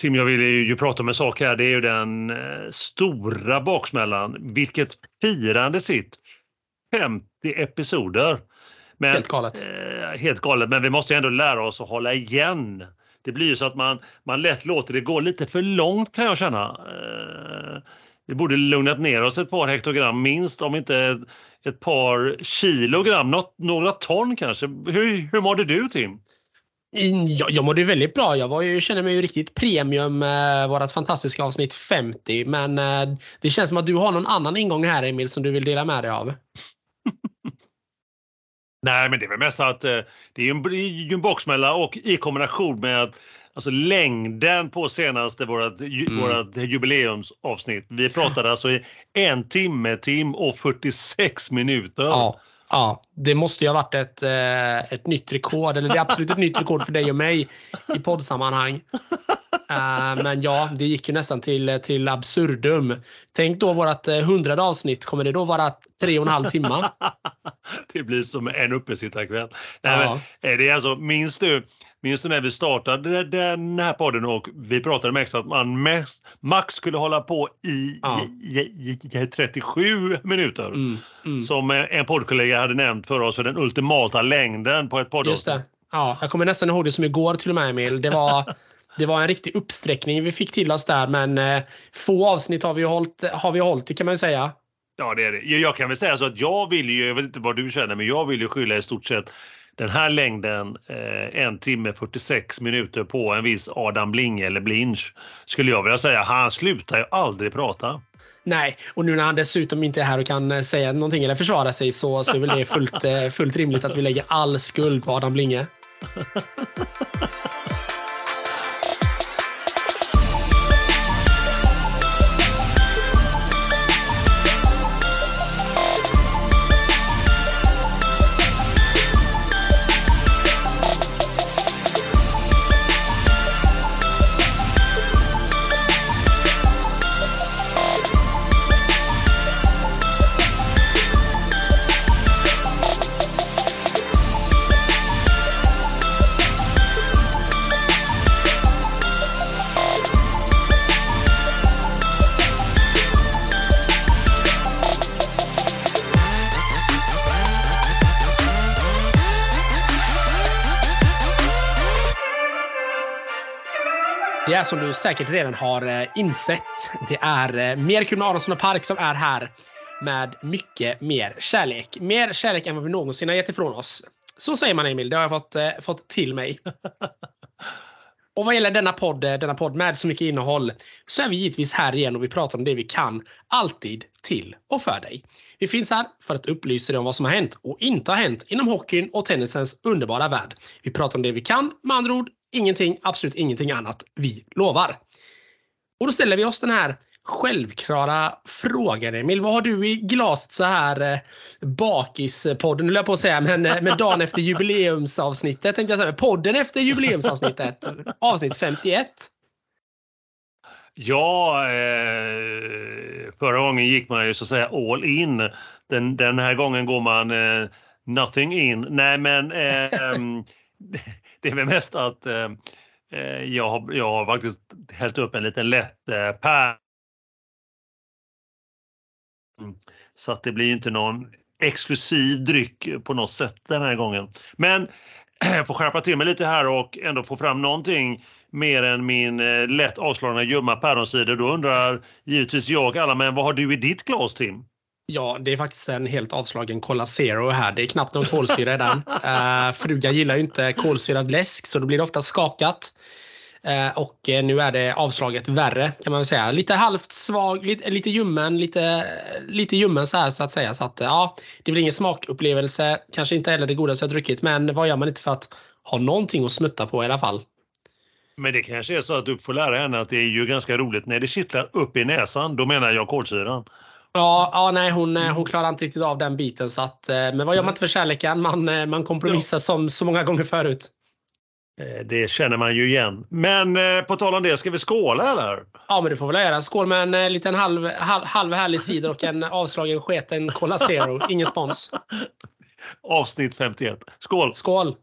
Tim, jag vill ju prata om en sak här. Det är ju den eh, stora baksmällan. Vilket firande sitt! 50 episoder. Men, helt galet. Eh, helt galet, men vi måste ändå lära oss att hålla igen. Det blir ju så att man, man lätt låter det gå lite för långt kan jag känna. Eh, vi borde lugnat ner oss ett par hektogram minst, om inte ett, ett par kilogram, något, några ton kanske. Hur, hur mådde du Tim? Jag, jag mådde väldigt bra. Jag var ju, känner mig ju riktigt premium med vårt fantastiska avsnitt 50. Men eh, det känns som att du har någon annan ingång här Emil som du vill dela med dig av. Nej, men det är väl mest att eh, det är ju en, det en baksmälla och i kombination med att alltså längden på senaste vårat, mm. vårat jubileumsavsnitt. Vi pratade alltså i en timme, Tim och 46 minuter. Ja. Ja, det måste ju ha varit ett, eh, ett nytt rekord, eller det är absolut ett nytt rekord för dig och mig i poddsammanhang. Uh, men ja, det gick ju nästan till, till absurdum. Tänk då vårt eh, hundrade avsnitt, kommer det då vara tre och en halv timme? det blir som en uppesittarkväll. Ja. Det är alltså, minns du, minns du när vi startade den här podden och vi pratade med att man mest, max skulle hålla på i, ja. i, i, i 37 minuter. Mm, mm. Som en poddkollega hade nämnt för oss för den ultimata längden på ett poddavsnitt. Ja, jag kommer nästan ihåg det som igår till och med Emil. Det var det var en riktig uppsträckning vi fick till oss där, men eh, få avsnitt har vi hållit, har vi hållit det kan man säga. Ja, det är det. Jag kan väl säga så att jag vill ju, jag vet inte vad du känner, men jag vill ju skylla i stort sett den här längden, eh, en timme 46 minuter på en viss Adam Blinge eller Blinch, skulle jag vilja säga. Han slutar ju aldrig prata. Nej, och nu när han dessutom inte är här och kan eh, säga någonting eller försvara sig så, så är väl det fullt, eh, fullt rimligt att vi lägger all skuld på Adam Blinge. Det som du säkert redan har eh, insett. Det är eh, mer kul med Aronsson och Park som är här med mycket mer kärlek. Mer kärlek än vad vi någonsin har gett ifrån oss. Så säger man Emil, det har jag fått, eh, fått till mig. Och vad gäller denna podd, denna podd med så mycket innehåll så är vi givetvis här igen och vi pratar om det vi kan. Alltid till och för dig. Vi finns här för att upplysa dig om vad som har hänt och inte har hänt inom hockeyn och tennisens underbara värld. Vi pratar om det vi kan, med andra ord ingenting, absolut ingenting annat. Vi lovar. Och då ställer vi oss den här självklara frågan Emil. Vad har du i glaset så här eh, bakispodden, höll jag på att säga, men, eh, men dagen efter jubileumsavsnittet tänkte jag säga. Podden efter jubileumsavsnittet, avsnitt 51. Ja, eh, förra gången gick man ju så att säga all in. Den, den här gången går man eh, nothing in. Nej men eh, det är väl mest att eh, eh, jag, har, jag har faktiskt hällt upp en liten lätt eh, pär. Mm. Så att det blir inte någon exklusiv dryck på något sätt den här gången. Men jag får skärpa till mig lite här och ändå få fram någonting mer än min eh, lätt avslagna ljumma päronsider. Då undrar givetvis jag alla, men vad har du i ditt glas Tim? Ja, det är faktiskt en helt avslagen Cola Zero här. Det är knappt någon kolsyra i den. Uh, frugan gillar ju inte kolsyrad läsk så då blir det ofta skakat. Uh, och uh, nu är det avslaget värre kan man säga. Lite halvt svag, lite, lite ljummen, lite, lite ljummen så här så att säga. Så att ja, det blir ingen smakupplevelse. Kanske inte heller det godaste jag druckit, men vad gör man inte för att ha någonting att smutta på i alla fall? Men det kanske är så att du får lära henne att det är ju ganska roligt när det kittlar upp i näsan. Då menar jag kolsyran. Ja, ja nej, hon, eh, hon klarar inte riktigt av den biten. Så att, eh, men vad gör man inte för kärleken? Man, eh, man kompromissar ja. som så många gånger förut. Det känner man ju igen. Men på tal om det, ska vi skåla eller? Ja, men det får väl göra. Skål med en liten halv, halv, halv härlig cider och en avslagen sketen Cola Zero. Ingen spons. Avsnitt 51. Skål! Skål!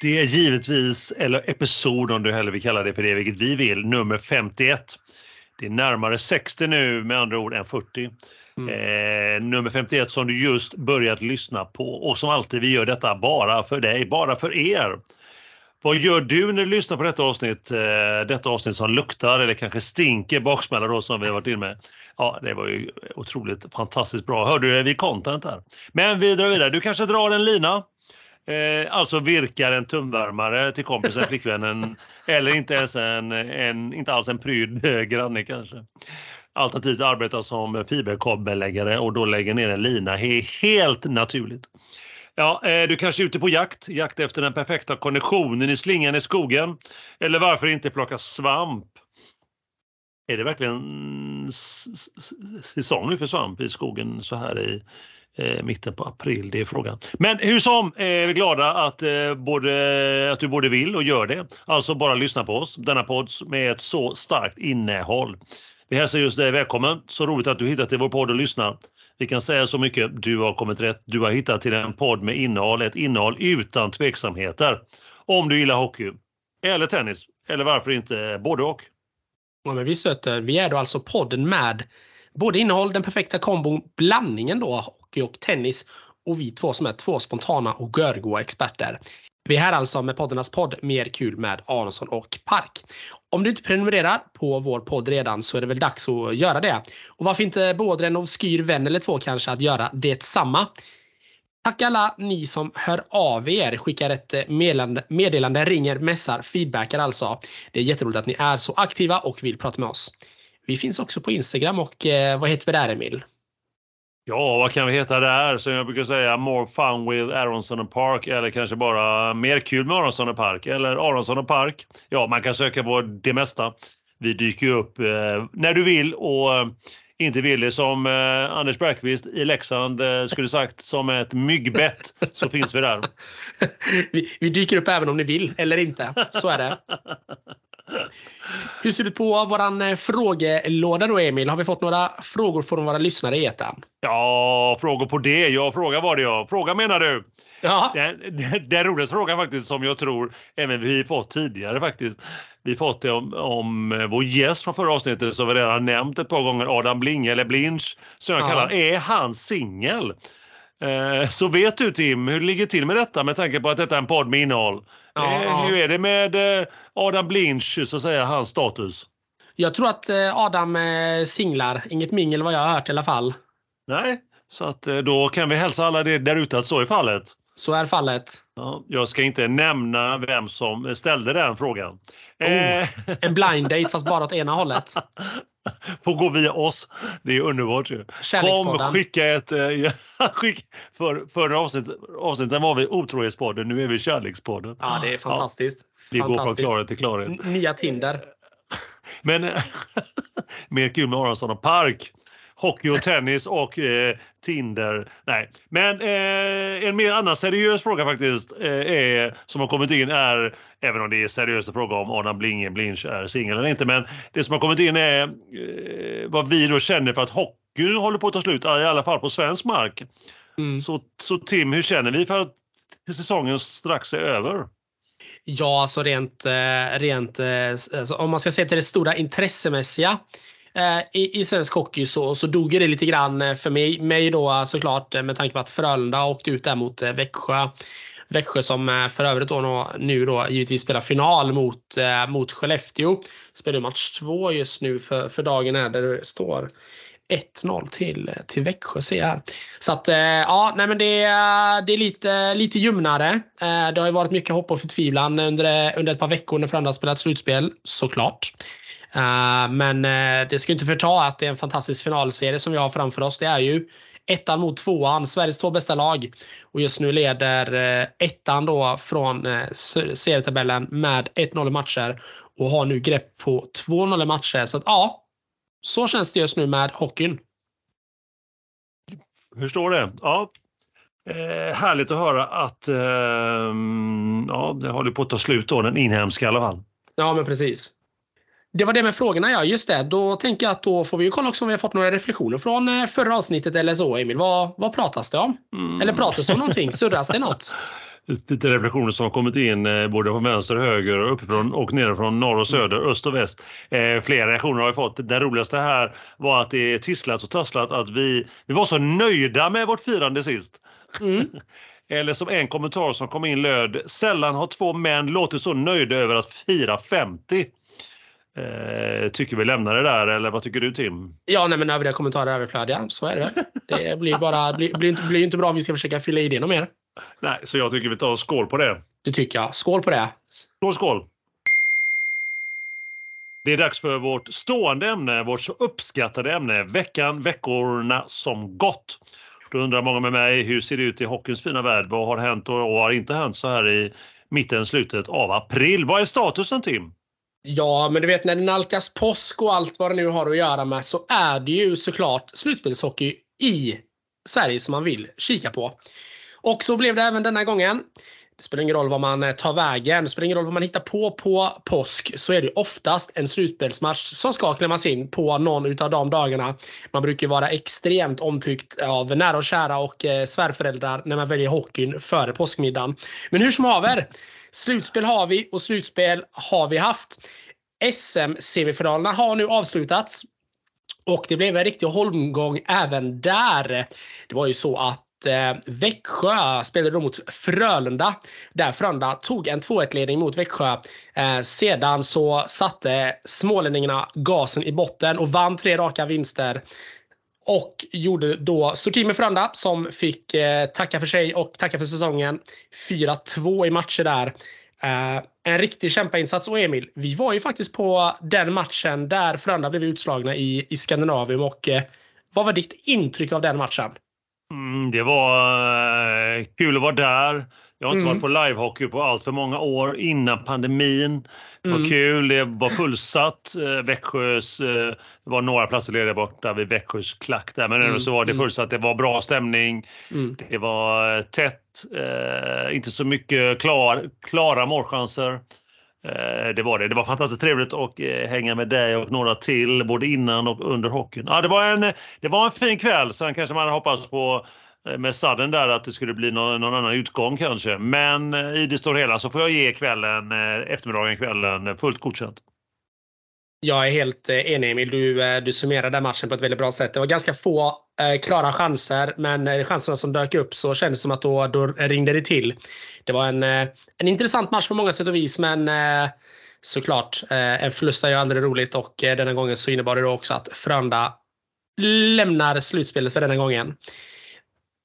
Det är givetvis, eller episod om du hellre vill kalla det för det, vilket vi vill, nummer 51. Det är närmare 60 nu med andra ord än 40. Mm. Eh, nummer 51 som du just börjat lyssna på och som alltid vi gör detta bara för dig, bara för er. Vad gör du när du lyssnar på detta avsnitt? Eh, detta avsnitt som luktar eller kanske stinker baksmälla då som vi har varit inne med. Ja, det var ju otroligt fantastiskt bra. Hörde du, vi content här. Men vi drar vidare. Du kanske drar en lina? Eh, alltså virkar en tumvärmare till kompisen, flickvännen eller inte ens en, en inte alls en pryd eh, granne kanske. Alternativt arbeta som fiberkabelläggare och då lägga ner en lina helt naturligt. Ja, eh, du kanske är ute på jakt, jakt efter den perfekta konditionen i slingan i skogen. Eller varför inte plocka svamp? Är det verkligen säsong nu för svamp i skogen så här i eh, mitten på april? Det är frågan. Men hur som eh, är vi glada att, eh, både, att du både vill och gör det. Alltså bara lyssna på oss, denna podd med ett så starkt innehåll. Vi hälsar just dig välkommen. Så roligt att du hittat till vår podd och lyssnar. Vi kan säga så mycket, du har kommit rätt. Du har hittat till en podd med innehåll, ett innehåll utan tveksamheter. Om du gillar hockey, eller tennis, eller varför inte både och. Ja, men vi söter, vi är då alltså podden med både innehåll, den perfekta kombon, blandningen då, hockey och tennis och vi två som är två spontana och görgoa experter. Vi är här alltså med poddarnas podd Mer kul med Aronsson och Park. Om du inte prenumererar på vår podd redan så är det väl dags att göra det. Och varför inte beordra en obskyr vän eller två kanske att göra detsamma. Tack alla ni som hör av er, skickar ett eh, meddelande, meddelande ringer, messar, feedbackar alltså. Det är jätteroligt att ni är så aktiva och vill prata med oss. Vi finns också på Instagram och eh, vad heter vi där Emil? Ja, vad kan vi heta där? Som jag brukar säga, More fun with Aronsson och Park eller kanske bara Mer kul med Aronsson och Park eller Aronsson och Park. Ja, man kan söka på det mesta. Vi dyker upp eh, när du vill och eh, inte vill det som eh, Anders Bergqvist i Leksand eh, skulle sagt som ett myggbett så finns vi där. vi, vi dyker upp även om ni vill eller inte. Så är det. Hur ser det på våran eh, frågelåda då Emil? Har vi fått några frågor från våra lyssnare i etern? Ja, frågor på det. Ja, fråga var det ja. Fråga menar du? Ja. Den, den, den roligaste frågan faktiskt som jag tror även vi fått tidigare faktiskt. Vi fått det om, om eh, vår gäst från förra avsnittet som vi redan nämnt ett par gånger, Adam Blinge eller Blinch som jag ja. kallar Är han singel? Eh, så vet du Tim hur det ligger till med detta med tanke på att detta är en podd med innehåll? Ja, eh, ja. Hur är det med eh, Adam Blinch, så att säga, hans status? Jag tror att eh, Adam singlar. Inget mingel vad jag har hört i alla fall. Nej, så att då kan vi hälsa alla det där ute att så är fallet. Så är fallet. Ja, jag ska inte nämna vem som ställde den frågan. Oh, en blind date fast bara åt ena hållet. Får gå via oss. Det är underbart ju. Kom, skicka ett... skick, för, förra avsnittet, avsnittet var vi otrohetspodden, nu är vi kärlekspodden. Ja, det är fantastiskt. Ja, vi fantastiskt. går från klarhet till klarhet. Nya Tinder. Men mer kul med Aronsson och Park hockey och tennis och eh, Tinder. Nej, men eh, en mer annan seriös fråga faktiskt eh, är, som har kommit in är, även om det är seriöst att fråga om Adam Blinge Blinch är singel eller inte, men det som har kommit in är eh, vad vi då känner för att hockeyn håller på att ta slut, i alla fall på svensk mark. Mm. Så, så Tim, hur känner vi för att säsongen strax är över? Ja, alltså rent, eh, rent eh, alltså om man ska se till det stora intressemässiga Eh, i, i svensk hockey så, så dog det lite grann eh, för mig, mig då eh, såklart med tanke på att Frölunda åkte ut där mot Växjö. Växjö som för övrigt då nu då givetvis spelar final mot, mot Skellefteå. Spelar match två just nu för, för dagen här där det står 1-0 till, till Växjö ser jag här. Så att ja, nej men det, det är lite, lite ljumnare. Det har ju varit mycket hopp och förtvivlan under, under ett par veckor när Frölunda spelat slutspel såklart. Uh, men uh, det ska inte förta att det är en fantastisk finalserie som vi har framför oss. Det är ju ettan mot tvåan, Sveriges två bästa lag. Och just nu leder uh, ettan då från serietabellen med 1-0 i matcher och har nu grepp på 2-0 i matcher. Så att ja, så känns det just nu med hockeyn. Hur står det? Ja, Eh, härligt att höra att eh, ja, det håller på att ta slut då, den inhemska i alla fall. Ja, men precis. Det var det med frågorna ja, just det. Då tänker jag att då får vi ju kolla också om vi har fått några reflektioner från eh, förra avsnittet eller så Emil. Vad, vad pratas det om? Mm. Eller pratas det om någonting? Surras det något? lite reflektioner som har kommit in eh, både från vänster och höger och uppifrån och nerifrån norr och söder, öst och väst. Eh, flera reaktioner har vi fått. Den roligaste här var att det är tisslat och tasslat att vi, vi var så nöjda med vårt firande sist. Mm. Eller som en kommentar som kom in löd, sällan har två män låtit så nöjda över att fira 50. Eh, tycker vi lämnar det där eller vad tycker du Tim? Ja, nej, men övriga kommentarer är överflödiga. Så är det Det blir bara, blir, blir, inte, blir inte bra om vi ska försöka fylla i det något mer. Nej, så jag tycker vi tar skål på det. Det tycker jag. Skål på det. Skål, skål. Det är dags för vårt stående ämne, vårt så uppskattade ämne, veckan, veckorna som gått. Då undrar många med mig, hur ser det ut i hockeyns fina värld? Vad har hänt och har inte hänt så här i mitten, slutet av april? Vad är statusen Tim? Ja, men du vet när det nalkas påsk och allt vad det nu har att göra med så är det ju såklart slutspelshockey i Sverige som man vill kika på. Och så blev det även denna gången. Det spelar ingen roll vad man eh, tar vägen, det spelar ingen roll vad man hittar på på påsk, så är det oftast en slutspelsmatch som ska klämmas in på någon utav de dagarna. Man brukar vara extremt omtyckt av nära och kära och eh, svärföräldrar när man väljer hockeyn före påskmiddagen. Men hur som haver, slutspel har vi och slutspel har vi haft. SM-semifinalerna har nu avslutats. Och det blev en riktig holmgång även där. Det var ju så att eh, Växjö spelade då mot Frölunda. Där Frölunda tog en 2-1-ledning mot Växjö. Eh, sedan så satte smålänningarna gasen i botten och vann tre raka vinster. Och gjorde då sorti med Frölunda som fick eh, tacka för sig och tacka för säsongen. 4-2 i matcher där. Uh, en riktig kämpainsats. Och Emil, vi var ju faktiskt på den matchen där Frölunda blev utslagna i, i Skandinavium. Och, uh, vad var ditt intryck av den matchen? Mm, det var uh, kul att vara där. Jag har inte mm. varit på livehockey på allt för många år innan pandemin. Det var mm. kul, det var fullsatt. Växjös, det var några platser lediga borta vid Växjös klack där men mm. så var det mm. fullsatt. Det var bra stämning. Mm. Det var tätt, eh, inte så mycket klar, klara målchanser. Eh, det var det. Det var fantastiskt trevligt att eh, hänga med dig och några till både innan och under hockeyn. Ja, det, var en, det var en fin kväll. Sen kanske man hoppats på Eh, Eh, med sadden där att det skulle bli någon, någon, annan utgång kanske. Men eh, i det stora hela så får jag ge kvällen, eh, eftermiddagen, kvällen fullt godkänt. Jag är helt enig Emil. Du, du summerade matchen på ett väldigt bra sätt. Det var ganska få eh, klara chanser, men chanserna som dök upp så kändes det som att då, då ringde det till. Det var en, en intressant match på många sätt och vis, men eh, såklart, eh, en förlust är ju aldrig roligt och eh, denna gången så innebar det då också att Frölunda lämnar slutspelet för denna gången.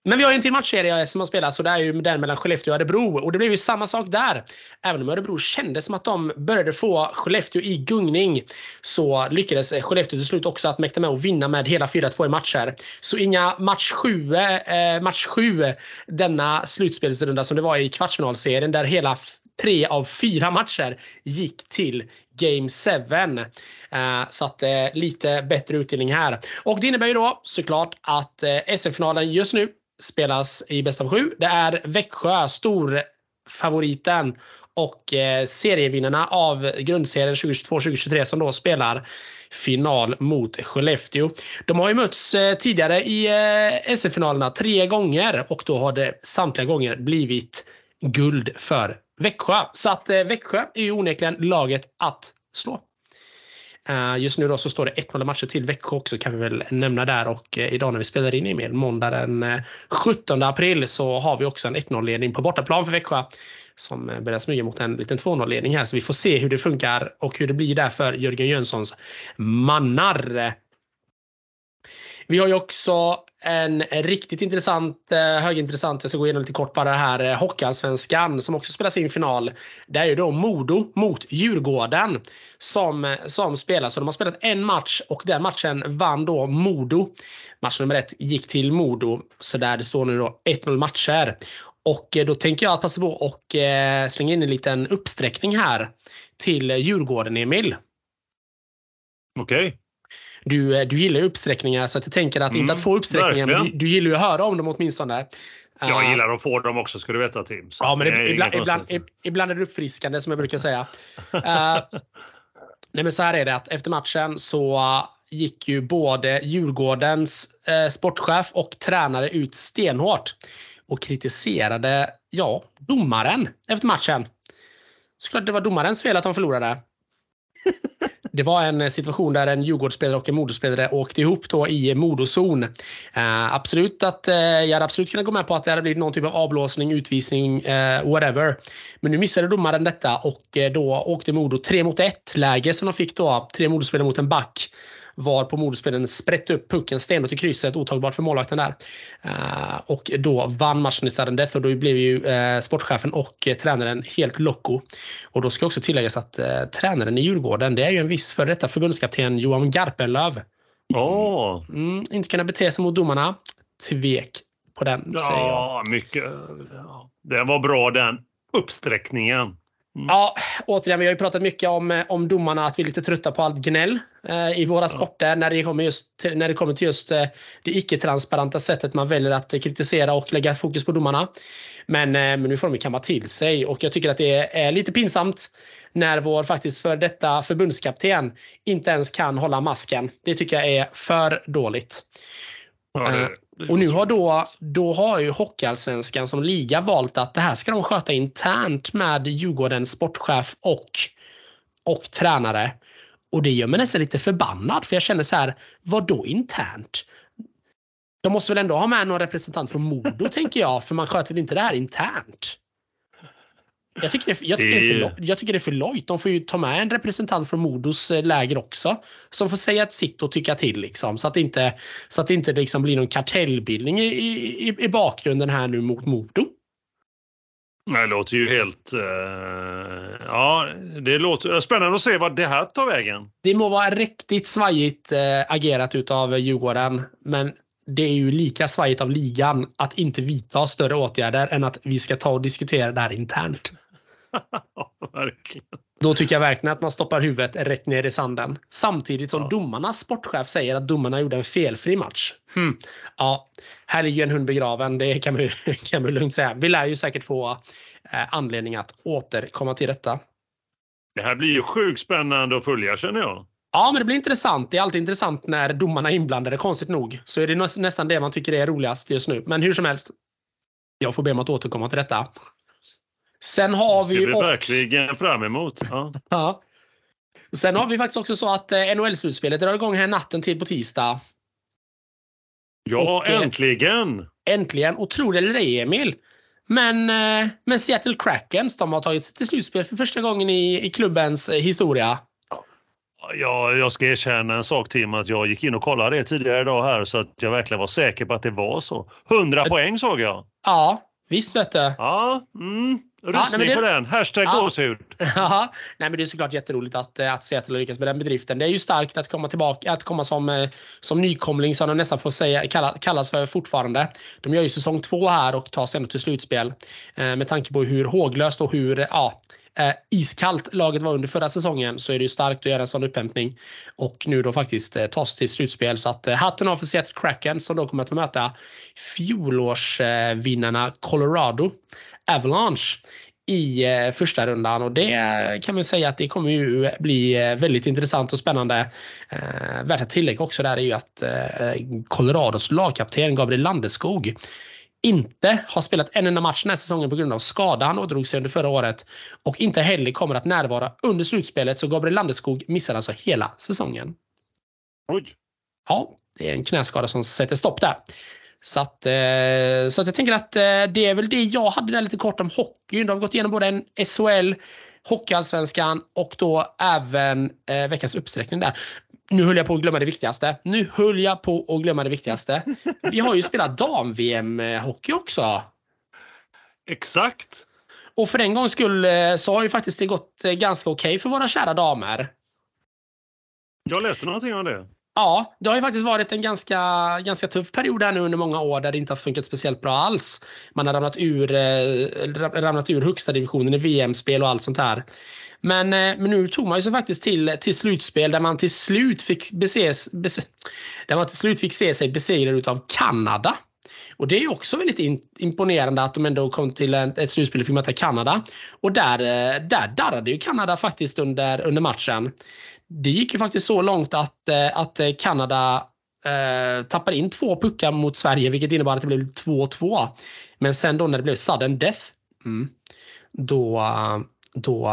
Men vi har ju en till matchserie som har spelats och det är ju den mellan Skellefteå och Örebro. Och det blev ju samma sak där. Även om Örebro kände som att de började få Skellefteå i gungning så lyckades Skellefteå till slut också att mäkta med att vinna med hela 4-2 i matcher. Så inga match 7, eh, match 7 denna slutspelsrunda som det var i kvartsfinalserien där hela tre av fyra matcher gick till Game 7. Eh, så att eh, lite bättre utdelning här. Och det innebär ju då såklart att eh, SM-finalen just nu spelas i bäst av sju. Det är Växjö, storfavoriten och eh, serievinnarna av grundserien 2022-2023 som då spelar final mot Skellefteå. De har ju mötts eh, tidigare i eh, SM-finalerna tre gånger och då har det samtliga gånger blivit guld för Växjö. Så att eh, Växjö är ju onekligen laget att slå. Eh, just nu då så står det 1-0 matcher till. Växjö också kan vi väl nämna där. Och eh, idag när vi spelar in Emil, måndag den eh, 17 april så har vi också en 1-0 ledning på bortaplan för Växjö som börjar smyga mot en liten 2-0 ledning här. Så vi får se hur det funkar och hur det blir där för Jörgen Jönssons mannar. Vi har ju också en riktigt intressant, eh, högintressant, jag ska gå igenom lite kort bara det här, eh, Hockeyallsvenskan som också spelar sin final. Det är ju då Modo mot Djurgården som, som spelas. Så de har spelat en match och den matchen vann då Modo. Match nummer ett gick till Modo. Så där det står nu då 1-0 matcher. Och eh, då tänker jag passa på och slänga in en liten uppsträckning här till Djurgården, Emil. Okej. Okay du, eh, du gillar uppsträckningar så att jag tänker att mm, inte att få uppsträckningar, men du, du, gillar ju att höra om dem åtminstone. Jag gillar att få dem också ska du veta Tim. Ja, men ibland, ibland, ibland, är det uppfriskande som jag brukar säga. uh, nej men så här är det att efter matchen så gick ju både Djurgårdens uh, sportchef och tränare ut stenhårt och kritiserade, ja, domaren efter matchen. Såklart det var domarens fel att de förlorade. Det var en situation där en Djurgårdsspelare och en Modospelare åkte ihop då i Modozon. Uh, absolut att eh, jag hade absolut kunnat gå med på att det hade blivit någon typ av avblåsning, utvisning, eh, whatever. Men nu missade domaren detta och då åkte Modo 3 mot 1 läge som de fick då. Tre Modospelare mot en back var på modespelaren sprätte upp pucken stenhårt i krysset, otagbart för målvakten där. Uh, och då vann matchen i sudden death och då blev ju uh, sportchefen och uh, tränaren helt loco. Och då ska också tilläggas att tränaren i Djurgården, det är ju en viss för detta förbundskapten Johan Garpenlöv. Oh. Mm, inte kunna bete sig mot domarna. Tvek på den, ja, säger jag. Mycket. Det var bra den uppsträckningen. Mm. Ja, återigen, vi har ju pratat mycket om, eh, om domarna, att vi är lite trötta på allt gnäll eh, i våra sporter när det kommer, just, när det kommer till just eh, det icke-transparenta sättet man väljer att kritisera och lägga fokus på domarna. Men, eh, men nu får de kamma till sig och jag tycker att det är lite pinsamt när vår faktiskt för detta förbundskapten inte ens kan hålla masken. Det tycker jag är för dåligt. Ja, det, och nu har då, då har ju Hockeyallsvenskan som liga valt att det här ska de sköta internt med Djurgårdens sportchef och, och tränare. Och det gör mig nästan lite förbannad för jag känner så här, vad då internt? De måste väl ändå ha med någon representant från Modo tänker jag, för man sköter väl inte det här internt? Jag tycker, det, jag, tycker det... Det är för, jag tycker det är för lojt. De får ju ta med en representant från Modos eh, läger också. Som får säga sitt och tycka till. Liksom, så att det inte, så att det inte liksom blir någon kartellbildning i, i, i bakgrunden här nu mot Modo. Det låter ju helt... Uh, ja, det låter spännande att se vad det här tar vägen. Det må vara riktigt svajigt uh, agerat utav Djurgården, men det är ju lika svajigt av ligan att inte vidta större åtgärder än att vi ska ta och diskutera det här internt. verkligen. Då tycker jag verkligen att man stoppar huvudet rätt ner i sanden. Samtidigt som ja. domarnas sportchef säger att domarna gjorde en felfri match. Hmm. Ja, här ligger en hund begraven, det kan man, kan man lugnt säga. Vi lär ju säkert få eh, anledning att återkomma till detta. Det här blir ju sjukt spännande att följa känner jag. Ja, men det blir intressant. Det är alltid intressant när domarna är inblandade, konstigt nog. Så är det nästan det man tycker är roligast just nu. Men hur som helst. Jag får be om att återkomma till detta. Sen har vi ju också... verkligen fram emot. Ja. ja. Sen har vi faktiskt också så att eh, NHL-slutspelet drar igång här natten till på tisdag. Ja, och, eh, äntligen! Äntligen! Och tro det eller ej, Emil. Men, eh, men Seattle Krakens, de har tagit sig till slutspel för första gången i, i klubbens historia. Ja, jag ska erkänna en sak Tim, att jag gick in och kollade det tidigare idag här så att jag verkligen var säker på att det var så. 100 poäng såg jag. Ja, visst vet du. Ja, mm. Rustning ja, det... på den. Hashtag ja. gåshud. Ja, nej men det är såklart jätteroligt att, eh, att Seattle lyckas med den bedriften. Det är ju starkt att komma tillbaka, att komma som, eh, som nykomling som de nästan får säga, kalla, kallas för fortfarande. De gör ju säsong två här och tar sig ändå till slutspel. Eh, med tanke på hur håglöst och hur ja, eh, iskallt laget var under förra säsongen så är det ju starkt att göra en sån upphämtning. Och nu då faktiskt eh, tas till slutspel. Så att eh, hatten av för Seattle Kraken som då kommer att få möta fjolårsvinnarna Colorado Avalanche i eh, första rundan och det eh, kan man säga att det kommer ju eh, bli eh, väldigt intressant och spännande. Eh, värt att tillägga också där är ju att eh, Colorados lagkapten Gabriel Landeskog inte har spelat en enda match den här säsongen på grund av skada. Han ådrog sig under förra året och inte heller kommer att närvara under slutspelet. Så Gabriel Landeskog missar alltså hela säsongen. Oj. Ja, det är en knäskada som sätter stopp där. Så att, eh, så att jag tänker att eh, det är väl det jag hade där lite kort om hockeyn. De har gått igenom både en SHL, Hockeyallsvenskan och då även eh, veckans uppsträckning där. Nu höll jag på att glömma det viktigaste. Nu höll jag på att glömma det viktigaste. Vi har ju spelat dam-VM-hockey också. Exakt. Och för en gångs skull så har ju faktiskt det gått ganska okej okay för våra kära damer. Jag läste någonting om det. Ja, det har ju faktiskt varit en ganska, ganska tuff period här nu under många år där det inte har funkat speciellt bra alls. Man har ramlat ur, eh, ramlat ur högsta divisionen i VM-spel och allt sånt här. Men, eh, men nu tog man ju sig faktiskt till, till slutspel där man till slut fick beses, bes, där man till slut fick se sig besegrad av Kanada. Och det är också väldigt imponerande att de ändå kom till ett slutspel och fick möta Kanada. Och där, eh, där darrade ju Kanada faktiskt under, under matchen det gick ju faktiskt så långt att, eh, att Kanada Eh, tappade in två puckar mot Sverige vilket innebar att det blev 2-2. Men sen då när det blev sudden death. Mm, då, då,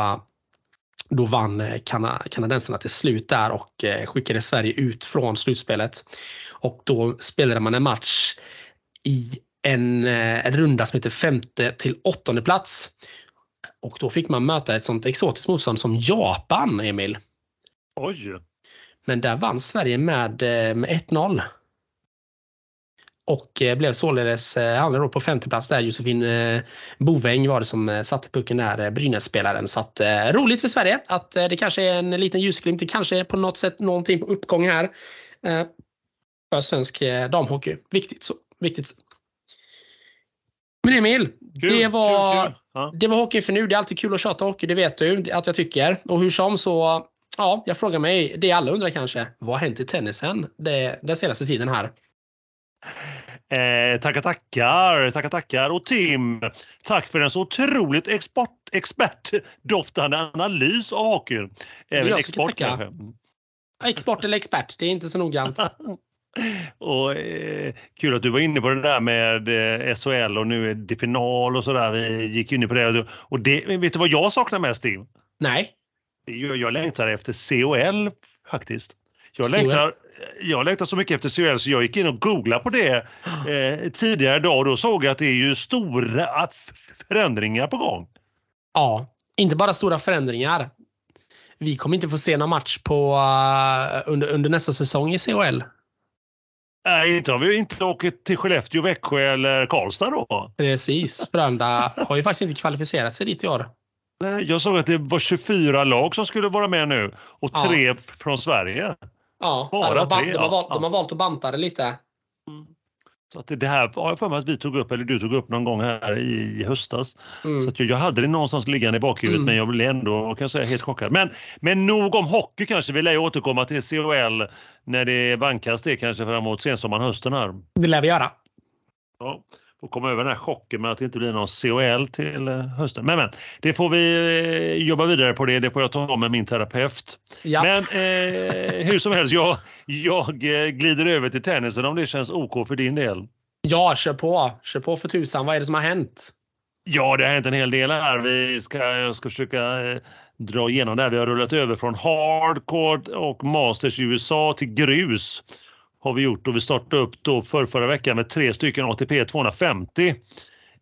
då vann kana, kanadensarna till slut där och eh, skickade Sverige ut från slutspelet. Och då spelade man en match i en, eh, en runda som heter femte till åttonde plats. Och då fick man möta ett sånt exotiskt motstånd som Japan, Emil. Oj! Men där vann Sverige med, eh, med 1-0. Och eh, blev således, han då på femte plats där, Josefin Boväng var det som satte pucken där, Brynäs-spelaren. Så att, roligt för Sverige att det kanske är en liten ljusglimt. Det kanske är på något sätt någonting på uppgång här. För svensk damhockey. Viktigt så. Viktigt. Men Emil, kul, det, var, kul, kul. Ja. det var hockey för nu. Det är alltid kul att tjata hockey, det vet du att jag tycker. Och hur som så, ja, jag frågar mig, det alla undrar kanske, vad har hänt i tennisen det, den senaste tiden här? Eh, tackar, tackar, tackar, tackar. Och Tim, tack för en så otroligt export, expertdoftande analys av hockeyn. Även export kanske. Export eller expert, det är inte så noggrant. Och, eh, kul att du var inne på det där med eh, SHL och nu är det final och sådär. Vi gick in på det. Och det, vet du vad jag saknar mest Steve? Nej. Jag, jag längtar efter COL faktiskt. Jag längtar, jag längtar så mycket efter COL så jag gick in och googlade på det eh, tidigare idag och då såg jag att det är ju stora förändringar på gång. Ja, inte bara stora förändringar. Vi kommer inte få se någon match på, uh, under, under nästa säsong i COL. Nej, inte om vi inte åker till Skellefteå, Växjö eller Karlstad då. Precis. Frölunda har ju faktiskt inte kvalificerat sig dit i år. Nej, jag såg att det var 24 lag som skulle vara med nu och tre ja. från Sverige. Ja, Bara de, har, tre. De har, valt, ja. de har valt att banta det lite. Mm. Så att det här har jag för mig att vi tog upp, eller du tog upp någon gång här i, höstas. Mm. Så att jag, jag, hade det någonstans liggande i bakhuvudet mm. men jag blev ändå kan jag säga, helt chockad. Men, men nog om hockey kanske. Vi lär ju återkomma till CHL när det vankas det kanske framåt sensommaren, hösten här. Det lär vi göra. Ja, får komma över den här chocken med att det inte blir någon CHL till eh, hösten. Men, men det får vi eh, jobba vidare på det. Det får jag ta med min terapeut. Japp. Men eh, hur som helst, jag, jag eh, glider över till tennisen om det känns OK för din del. Ja, kör på. Kör på för tusan. Vad är det som har hänt? Ja, det har hänt en hel del här. Vi ska, jag ska försöka eh, dra igenom det här. Vi har rullat över från hardcore och masters i USA till grus har vi gjort och vi startade upp då för förra veckan med tre stycken ATP 250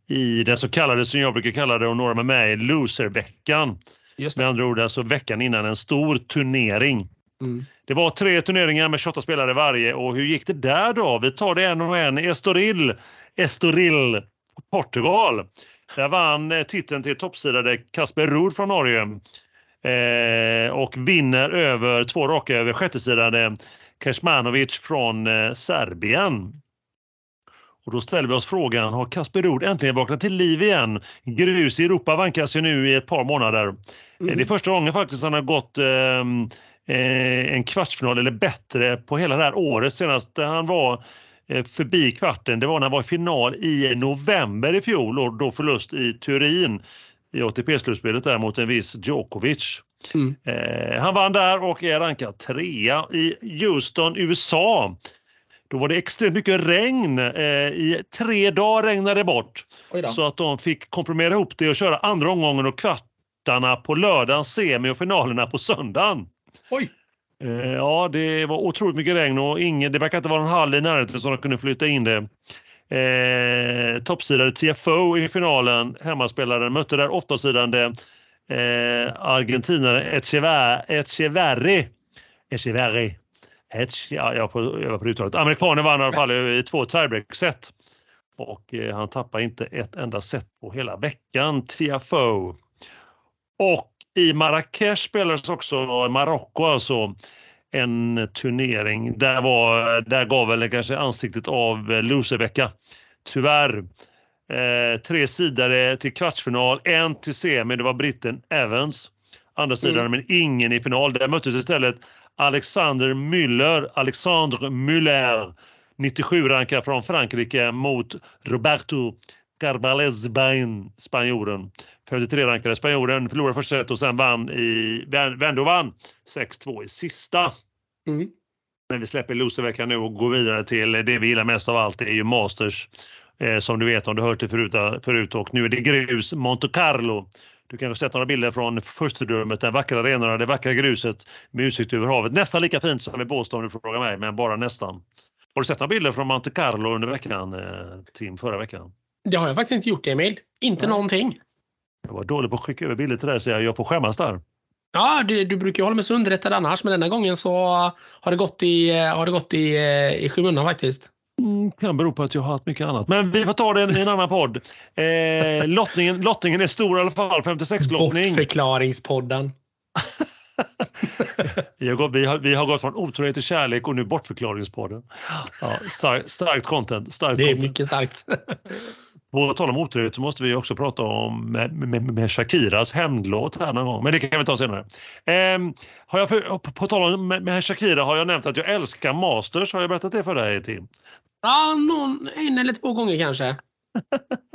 i den så kallade, som jag brukar kalla det och några med mig, loserveckan. Med andra ord alltså veckan innan en stor turnering. Mm. Det var tre turneringar med 28 spelare varje och hur gick det där då? Vi tar det en och en. Estoril, Estoril, Portugal. Där vann eh, titeln till toppsidade Kasper Ruud från Norge eh, och vinner över två raka över sjättesidade Kecmanovic från eh, Serbien. Och då ställer vi oss frågan, har Kasper Ruud äntligen vaknat till liv igen? Grus i Europa vankas ju nu i ett par månader. Mm. Det är första gången faktiskt han har gått ehm, eh, en kvartsfinal eller bättre på hela det här året. Senast han var eh, förbi kvarten, det var när han var i final i november i fjol och då förlust i Turin i ATP-slutspelet där mot en viss Djokovic. Mm. Eh, han vann där och är rankad trea i Houston, USA. Då var det extremt mycket regn. Eh, I tre dagar regnade det bort. Så att de fick komprimera ihop det och köra andra omgången och kvartarna på lördagen, semi och finalerna på söndagen. Oj! Eh, ja, det var otroligt mycket regn och ingen, det verkar inte vara någon hall i närheten som de kunde flytta in det. Eh, toppsidade TFO i finalen, hemmaspelaren, mötte där åttasidande eh, argentinaren Echeverri. Echeverri. Hetch, ja, jag får öva på uttalet. Amerikanen vann i alla fall i två tiebreak-set. Och eh, han tappade inte ett enda set på hela veckan, Tiafoe. Och i Marrakesh spelades också Marocko alltså en turnering. Där, var, där gav väl kanske ansiktet av eh, loservecka. Tyvärr. Eh, tre sidare till kvartsfinal, en till semi. Det var britten Evans. Andra sidan, mm. men ingen i final. Där möttes istället Alexander Müller, Alexandre Müller, 97 rankad från Frankrike mot Roberto Carbales Bain, spanjoren. 53 rankade spanjoren förlorade första set och sen vann i, vände och vann 6-2 i sista. Mm. Men vi släpper loserveckan nu och går vidare till det vi gillar mest av allt. Det är ju Masters. Eh, som du vet om du hört det förut, förut och nu är det grus Monte Carlo. Du kanske sett några bilder från furstedömet, den vackra arenorna, det vackra gruset med utsikt över havet. Nästan lika fint som i Båstad om du frågar mig, men bara nästan. Har du sett några bilder från Monte Carlo under veckan, eh, Tim, förra veckan? Det har jag faktiskt inte gjort, Emil. Inte Nej. någonting. Jag var dålig på att skicka över bilder till dig så jag får skämmas där. Ja, du, du brukar ju hålla mig så underrättad annars, men denna gången så har det gått i, har det gått i, eh, i skymundan faktiskt. Mm, kan bero på att jag har haft mycket annat. Men vi får ta det i en annan podd. Eh, lottningen, lottningen är stor i alla fall, 56-lottning. Bortförklaringspodden. vi, har gått, vi, har, vi har gått från otrohet till kärlek och nu Bortförklaringspodden. Ja, stark, starkt content. Starkt det är content. mycket starkt. På tal om otrohet så måste vi också prata om med, med, med Shakiras hämndlåt här någon gång, men det kan vi ta senare. Eh, har jag för, på tal om med, med Shakira har jag nämnt att jag älskar Masters. Har jag berättat det för dig Tim? Ja, någon, en eller två gånger kanske.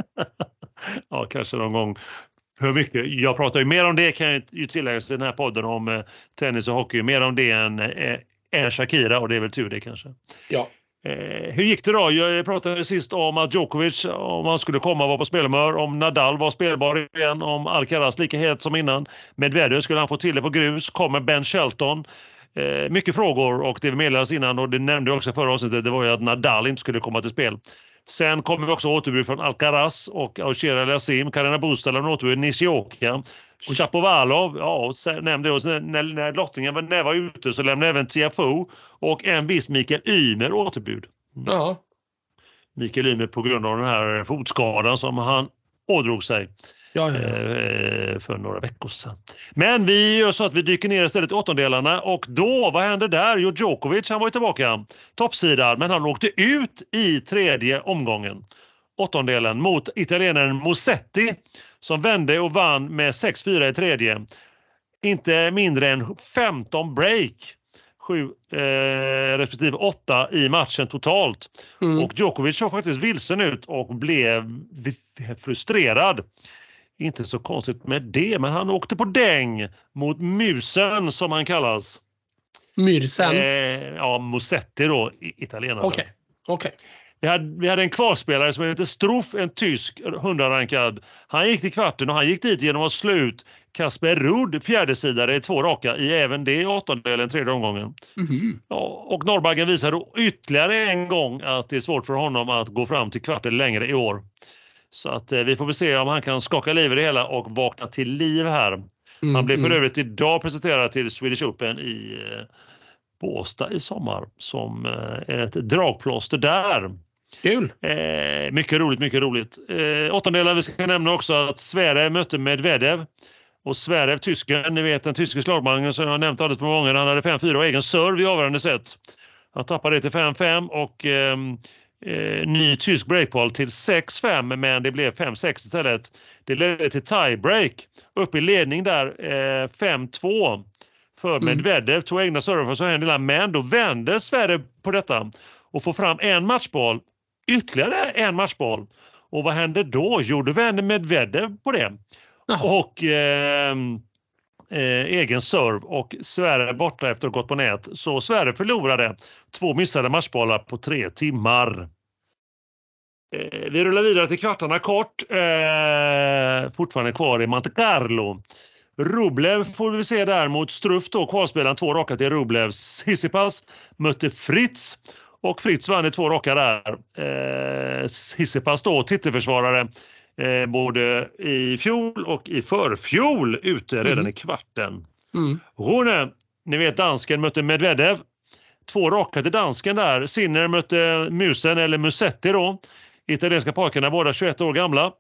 ja, kanske någon gång. Hur mycket? Jag pratar ju mer om det kan jag ju tillägga i den här podden om eh, tennis och hockey. Mer om det än, än Shakira och det är väl tur det kanske. Ja. Eh, hur gick det då? Jag pratade sist om att Djokovic, om han skulle komma, var på spelhumör. Om Nadal var spelbar igen. Om Alcaraz lika het som innan. Medvedev, skulle han få till det på grus? Kommer Ben Shelton? Eh, mycket frågor och det meddelades innan och det nämnde jag också förra avsnittet, det var ju att Nadal inte skulle komma till spel. Sen kommer vi också återbud från Alcaraz och Aushera Lassim, Karina Busta lämnar återbud, Nishioka, Chapovalov, ja, nämnde jag, när, när lottningen var, när var ute så lämnade även Tiafoe och en viss Mikael Ymer återbud. Ja. Mikael Ymer på grund av den här fotskadan som han ådrog sig. Ja, ja. Eh, för några veckor sedan. Men vi gör så att vi dyker ner istället i åttondelarna och då, vad händer där? Jo, Djokovic, han var ju tillbaka, toppsidad, men han åkte ut i tredje omgången. Åttondelen mot italienaren Musetti som vände och vann med 6-4 i tredje. Inte mindre än 15 break. 7 eh, respektive 8 i matchen totalt. Mm. Och Djokovic såg faktiskt vilsen ut och blev frustrerad. Inte så konstigt med det, men han åkte på däng mot musen som han kallas. Myrsen? Eh, ja, Musetti då, italienare. Okej. Okay. okay. Vi hade, vi hade en kvalspelare som heter Struff, en tysk hundrarankad. Han gick till kvarten och han gick dit genom att slå ut Kasper Rudd, fjärdesidare i två raka i även det åttondelen, tredje omgången. Mm. Ja, och Norrbaggen visade ytterligare en gång att det är svårt för honom att gå fram till kvarten längre i år. Så att eh, vi får väl se om han kan skaka liv i det hela och vakna till liv här. Mm, han blev för mm. övrigt idag presenterad till Swedish Open i eh, Båstad i sommar som eh, ett dragplåster där. Kul! Eh, mycket roligt, mycket roligt. Eh, åttondelar, vi ska nämna också att Sverige mötte Medvedev. Och Sverige, tysken, ni vet den tyske slagmannen som jag nämnt alldeles för många gånger, han hade 5-4 och egen serve i avgörande set. Han tappade det till 5-5 och eh, eh, ny tysk breakball till 6-5 men det blev 5-6 istället. Det ledde till tiebreak. Upp i ledning där eh, 5-2 för mm. Medvedev. Mm. Tog egna server så hände men då vände Sverige på detta och får fram en matchboll, ytterligare en matchboll. Och vad hände då? Jo, då vände Medvedev på det. Jaha. Och eh, eh, egen serve och Sverige borta efter att ha gått på nät. Så Sverige förlorade två missade matchbollar på tre timmar. Eh, vi rullar vidare till kvartarna kort. Eh, fortfarande kvar i Monte Carlo. Rublev får vi se där mot Struff då, kvalspelaren två raka till Rublevs. Sissipas mötte Fritz och Fritz vann i två raka där. Eh, Sissipas då titelförsvarare eh, både i fjol och i förfjol ute redan mm. i kvarten. Mm. Rune, ni vet dansken mötte Medvedev. Två raka till dansken där. Sinner mötte Musen eller Musetti då. Italienska pojkarna, båda 21 år gamla.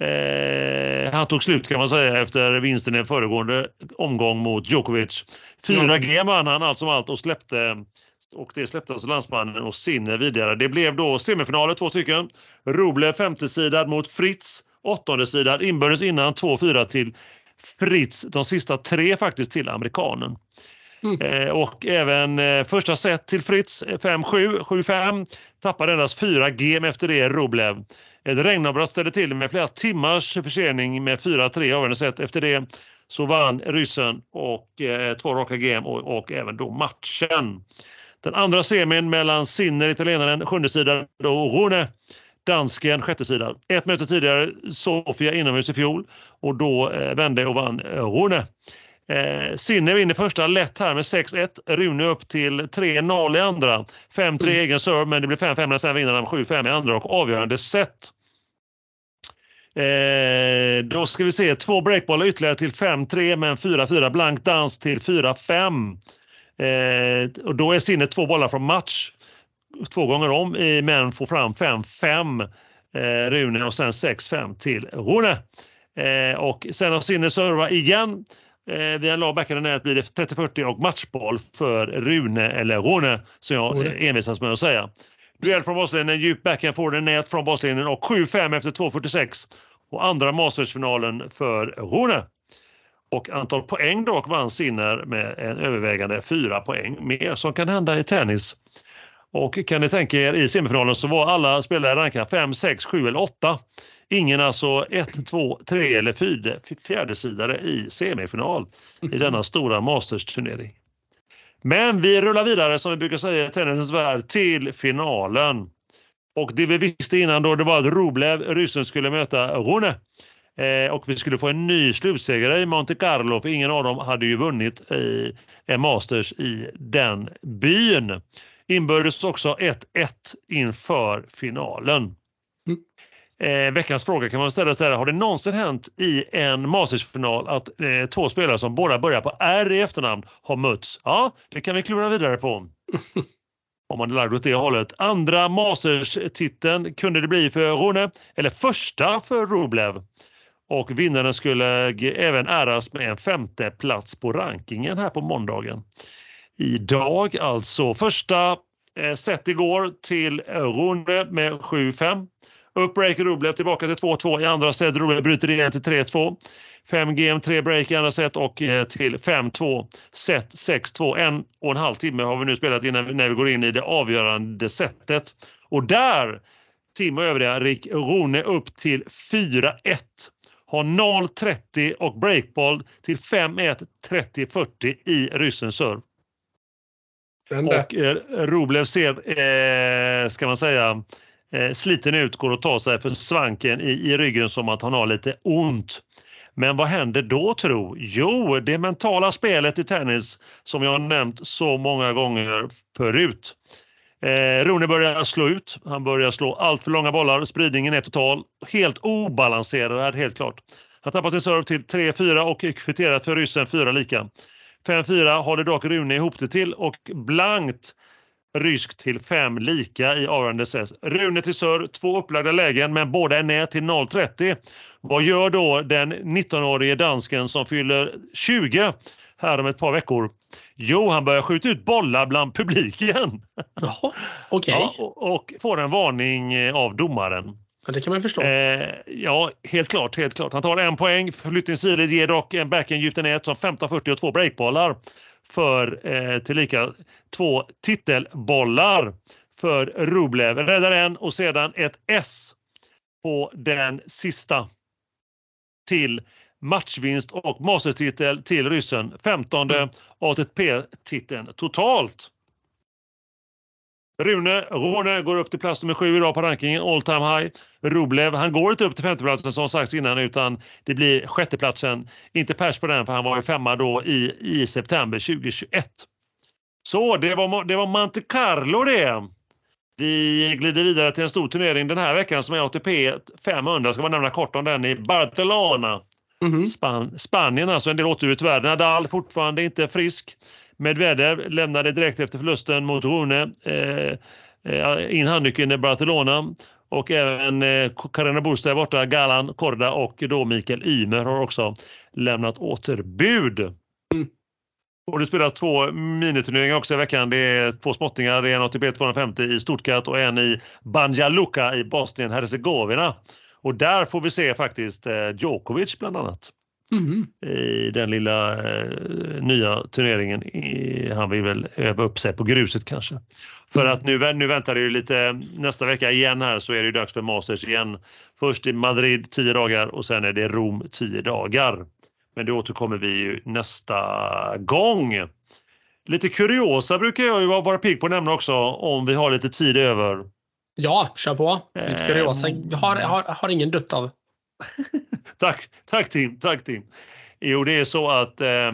Eh, han tog slut kan man säga efter vinsten i en föregående omgång mot Djokovic. 4G vann han allt som allt och släppte och det släppte alltså landsmannen och Sinner vidare. Det blev då semifinaler, två stycken. Rublev femtesidad mot Fritz, åttondesidad inbördes innan 2-4 till Fritz. De sista tre faktiskt till amerikanen. Mm. Eh, och även eh, första set till Fritz 5-7, 7-5. Tappade endast fyra game efter det Rublev. Ett regnavbrott ställde till med flera timmars försening med 4-3 avgörande set. Efter det så vann ryssen och eh, två raka game och, och även då matchen. Den andra semin mellan Sinner, italienaren, sjunde sidan och Rune, dansken, sjätte sidan. Ett möte tidigare, Sofia inomhus i fjol och då eh, vände och vann eh, Rune. Eh, Sinner vinner första lätt här med 6-1. Rune upp till 3-0 i andra. 5-3 mm. egen serve men det blir 5-5 när sen vinner han 7-5 i andra och avgörande set. Eh, då ska vi se två breakbollar ytterligare till 5-3 men 4-4 blank dans till 4-5. Eh, och då är Sinne två bollar från match två gånger om men får fram 5-5 eh, Rune och sen 6-5 till Rune. Eh, och sen har Sinne serva igen. Eh, via lag backande nät blir det 30-40 och matchboll för Rune eller Rune som jag Rune. envisas med att säga. Duell från baslinjen, djup backhand får den nät från baslinjen och 7-5 efter 2.46 och andra Mastersfinalen för Rune. Och antal poäng dock vann Sinner med en övervägande fyra poäng mer som kan hända i tennis. Och kan ni tänka er i semifinalen så var alla spelare rankade 5, 6, 7 eller 8. Ingen alltså 1, 2, 3 eller 4 fjärdesidare i semifinal i denna stora Masters-turnering. Men vi rullar vidare som vi brukar säga i tennisens värld till finalen. Och det vi visste innan då det var att Rublev, ryssen, skulle möta Rune. Eh, och vi skulle få en ny slutsegrare i Monte Carlo för ingen av dem hade ju vunnit i en Masters i den byn. Inbördes också 1-1 inför finalen. Eh, veckans fråga kan man ställa sig har det någonsin hänt i en Mastersfinal att eh, två spelare som båda börjar på R i efternamn har mötts? Ja, det kan vi klura vidare på. Om man är lagd åt det hållet. Andra Masters-titeln kunde det bli för Rune, eller första för Rublev. Och vinnaren skulle även äras med en femte plats på rankingen här på måndagen. Idag alltså första eh, set igår till Rune med 7-5. Upp break Rublev tillbaka till 2-2 i andra set. Rublev bryter igen till 3-2. 5 game, 3 break i andra set och eh, till 5-2. Set 6-2. En och en halv timme har vi nu spelat innan när vi går in i det avgörande setet. Och där, Tim och övriga, Rick Rune upp till 4-1. Har 0-30 och breakball till 5-1, 30-40 i ryssens serve. Och eh, Rublev ser, eh, ska man säga, eh, sliten ut, går att ta sig för svanken i, i ryggen som att han har lite ont. Men vad händer då tro? Jo, det mentala spelet i tennis som jag har nämnt så många gånger förut. Eh, Rune börjar slå ut, han börjar slå allt för långa bollar, spridningen är total, helt obalanserad helt klart. Han tappar sin serve till 3-4 och kvitterat för ryssen 4 lika. 5-4 håller dock Rune ihop det till och blankt ryskt till 5 lika i avgörande set. Rune till serve, två upplagda lägen men båda är ner till 0-30. Vad gör då den 19-årige dansken som fyller 20 här om ett par veckor? Jo, han börjar skjuta ut bollar bland publiken. Jaha. Okay. Ja, och, och får en varning eh, av domaren. Ja, det kan man förstå. Eh, ja, helt klart, helt klart. Han tar en poäng. Flyttningssilet ger dock en backhand i nät som 15-40 och två breakbollar för eh, tillika två titelbollar för Rublev. Räddar en och sedan ett S på den sista till matchvinst och mastertitel till ryssen. 15 mm. ATP-titeln totalt. Rune Rune går upp till plats nummer sju idag på rankingen, all time high. Rublev, han går inte upp till femteplatsen som sagts innan utan det blir sjätteplatsen. Inte pers på den för han var ju femma då i, i september 2021. Så det var, det var Monte Carlo det. Vi glider vidare till en stor turnering den här veckan som är ATP 500. Ska man nämna kort om den i Barcelona. Mm. Span Spanien alltså, en del återut tyvärr. Nadal fortfarande inte frisk. Medvedev lämnade direkt efter förlusten mot Rune eh, eh in handnyckeln i Barcelona och även eh, Carina Bursta är borta, Galan Korda och då Mikael Ymer har också lämnat återbud. Mm. Och det spelas två miniturneringar också i veckan. Det är två småttingar. Det är en ATP 250 i Stuttgart och en i Banja Luka i Bosnien-Hercegovina. Och där får vi se faktiskt eh, Djokovic bland annat. Mm. i den lilla eh, nya turneringen. I, han vill väl öva upp sig på gruset kanske. För mm. att nu, nu väntar det ju lite nästa vecka igen här så är det ju dags för Masters igen. Först i Madrid 10 dagar och sen är det Rom 10 dagar. Men det återkommer vi ju nästa gång. Lite kuriosa brukar jag ju vara pigg på att nämna också om vi har lite tid över. Ja, kör på. Lite kuriosa har, har, har ingen dött av. tack, tack Tim, tack Tim. Jo, det är så att eh,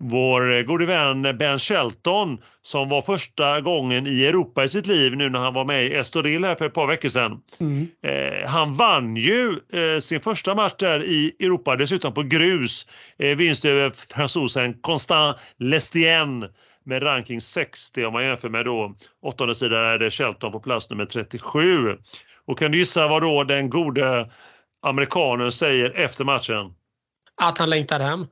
vår gode vän Ben Shelton som var första gången i Europa i sitt liv nu när han var med i Estoril här för ett par veckor sedan. Mm. Eh, han vann ju eh, sin första match där i Europa, dessutom på grus. Eh, vinst över fransosen Constant Lestien med ranking 60 om man jämför med då åttonde sidan är det Shelton på plats nummer 37. Och kan du gissa vad då den gode amerikanen säger efter matchen? Att han längtar hem.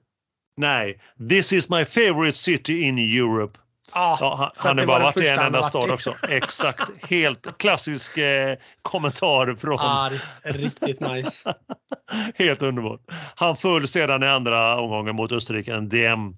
Nej, this is my favorite city in Europe. Ah, ja, han, han är bara varit i en enda stad också. Exakt. Helt klassisk eh, kommentar från... Ah, riktigt nice. Helt underbart. Han föll sedan i andra omgången mot Österrike, en DM.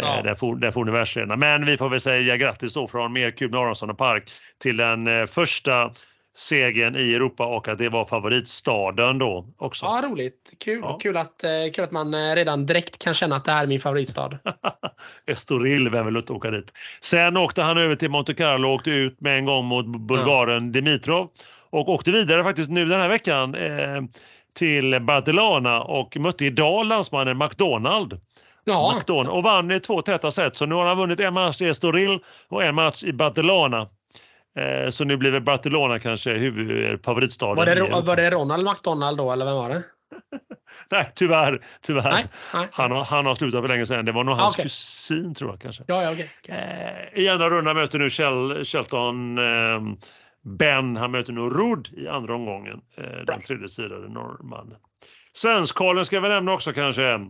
Eh, ja. där, for, där for ni världsledande. Men vi får väl säga grattis då från Merkub Aronsson och Park till den eh, första segern i Europa och att det var favoritstaden då också. Ja, roligt. Kul, ja. kul, att, eh, kul att man eh, redan direkt kan känna att det här är min favoritstad. Estoril, vem vill inte åka dit? Sen åkte han över till Monte Carlo och åkte ut med en gång mot bulgaren ja. Dimitrov och åkte vidare faktiskt nu den här veckan eh, till Barcelona och mötte idag landsmannen McDonald. Ja. McDonald och vann i två täta set så nu har han vunnit en match i Estoril och en match i Barcelona. Eh, så nu blir väl Barcelona kanske huvudfavoritstaden. Var det, var det Ronald McDonald då eller vem var det? nej, tyvärr. tyvärr. Nej, nej. Han, har, han har slutat för länge sedan. Det var nog hans okay. kusin tror jag kanske. Ja, ja, okay, okay. Eh, I andra rundan möter nu Shelton eh, Ben. Han möter nu Rud i andra omgången. Eh, den tredje sidan, norrmannen. Svenskkarlen ska vi nämna också kanske.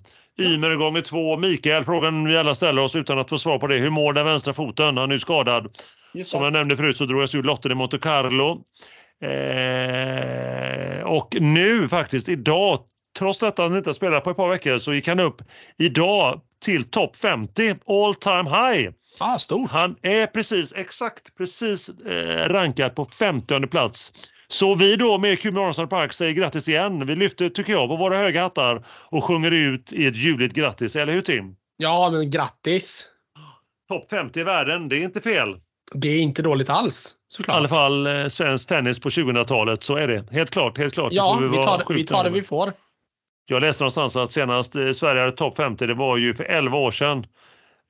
Ymer gånger två. Mikael, frågan vi alla ställer oss utan att få svar på det. Hur mår den vänstra foten? Han är ju skadad. Som jag nämnde förut så drog jag ut lotten i Monte Carlo. Eh, och nu faktiskt idag, trots att han inte spelat på ett par veckor, så gick han upp idag till topp 50 all time high. Ah, stort. Han är precis, exakt precis eh, rankad på 50 plats. Så vi då med Kuben Aronsson Park säger grattis igen. Vi lyfter, tycker jag, på våra höga hattar och sjunger ut i ett ljudligt grattis. Eller hur Tim? Ja, men grattis! Topp 50 i världen, det är inte fel. Det är inte dåligt alls. Såklart. I alla fall eh, svensk tennis på 2000-talet så är det. Helt klart. Helt klart. Ja, vi, vi, tar, vi tar det vi får. Jag läste någonstans att senast eh, Sverige hade topp 50, det var ju för 11 år sedan.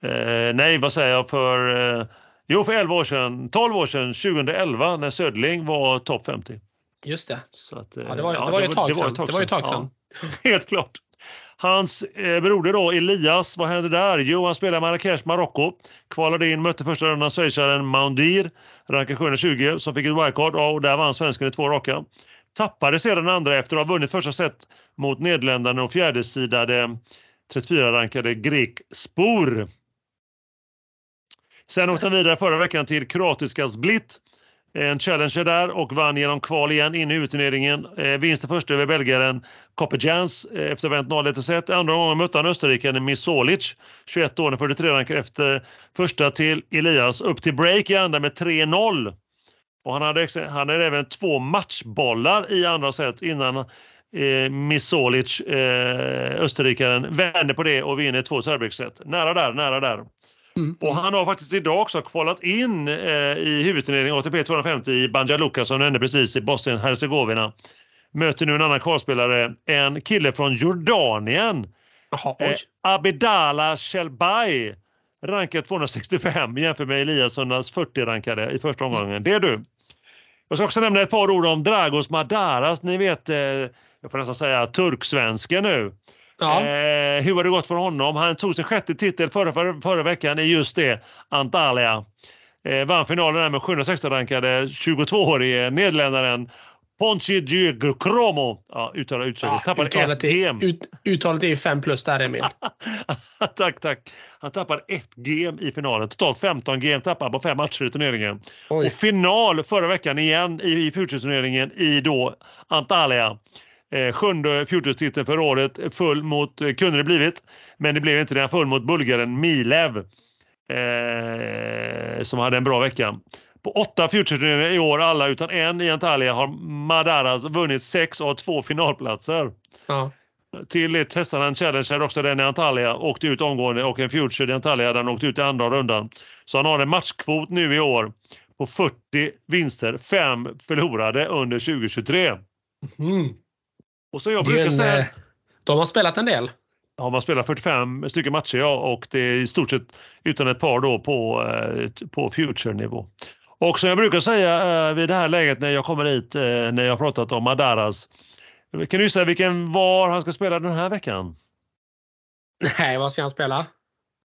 Eh, nej, vad säger jag? För, eh, jo, för 11 år sedan, 12 år sedan, 2011, när Södling var topp 50. Just det. Att, eh, ja, det var, ja, det var ju ett tag sedan. Det var ett tag sedan. Ja, helt klart. Hans eh, broder då, Elias, vad hände där? Jo, han spelade Marrakesh, Marocko. Kvalade in, mötte första rundan schweizaren Maundir, rankad 720, som fick ett wildcard och där vann svensken i två raka. Tappade sedan andra efter att ha vunnit första set mot Nederländerna och fjärdesidade 34-rankade grek Spor. Sen åkte han vidare förra veckan till kroatiska Split en challenger där och vann genom kval igen in i huvudturneringen. Eh, vinsten först över belgaren Kopejans eh, efter vänt 0-1 set. Andra gången mötte han österrikaren Misolic, 21 år, 43 rankar efter första till Elias upp till break i andra med 3-0. Och han hade, han hade även två matchbollar i andra set innan eh, Misolic, eh, österrikaren, vände på det och vinner två tiebreak Nära där, nära där. Mm. Och han har faktiskt idag också kvalat in eh, i huvudturneringen ATP 250 i Banja Luka som nämnde precis i Bosnien-Hercegovina. Möter nu en annan kvalspelare, en kille från Jordanien. Aha, eh, Abedala Shelbai, rankad 265 jämfört med Eliassons 40-rankade i första omgången. Det är du. Jag ska också nämna ett par ord om Dragos Madaras. Ni vet, eh, jag får nästan säga turksvensken nu. Ja. Eh, hur har det gått för honom? Han tog sin sjätte titel förra, förra, förra veckan i just det, Antalya. Eh, vann finalen där med 716-rankade 22-årige nederländaren Ponchi Kromo. Ja, uttalet uttalet. Ja, tappade uttalet ett gem. Ut, uttalet är 5 plus där Emil. tack, tack. Han tappade ett gem i finalen. Totalt 15 gem tappade på fem matcher i turneringen. Oj. Och final förra veckan igen i, i Futures-turneringen i då Antalya. Eh, sjunde fjortonstiteln för året full mot, eh, kunde det blivit, men det blev inte det. Han full mot bulgaren Milev eh, som hade en bra vecka. På åtta Future i år, alla utan en i Antalya, har Madaras vunnit sex av två finalplatser. Ja. Till det testade han Challenger också den i Antalya, åkte ut omgående och en Future i Antalya han åkte ut i andra rundan. Så han har en matchkvot nu i år på 40 vinster, 5 förlorade under 2023. Mm. Och så jag brukar en, säga... De har spelat en del. Ja, man spelar 45 stycken matcher ja, och det är i stort sett utan ett par då på, på future-nivå. Och som jag brukar säga vid det här läget när jag kommer hit, när jag pratat om Madaras. Kan du säga vilken var han ska spela den här veckan? Nej, vad ska han spela?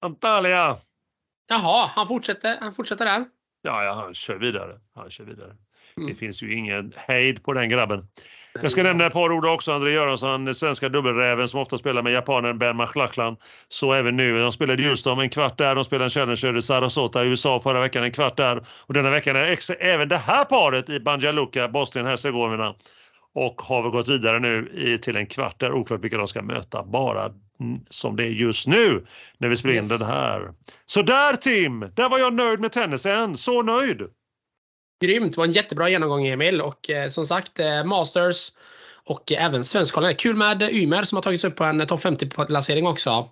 Antalya! Jaha, han fortsätter, han fortsätter där? Ja, ja, han kör vidare. Han kör vidare. Mm. Det finns ju ingen hejd på den grabben. Jag ska nämna ett par ord också. André Göransson, svenska dubbelräven som ofta spelar med japanen Ben McLachlan. Så även nu. De spelade just om en kvart där. De spelade en Challenger i Sarasota i USA förra veckan, en kvart där. Och denna veckan är även det här paret i Banja Luka, Bosnien-Hercegovina. Och har vi gått vidare nu i, till en kvart där. Oklart vilka de ska möta. Bara som det är just nu när vi spelar yes. in den här. Så där Tim, där var jag nöjd med tennisen. Så nöjd! Grymt! Det var en jättebra genomgång Emil och eh, som sagt eh, Masters och eh, även Svenskkollen. Kul med Ymer som har tagits upp på en topp 50-placering också.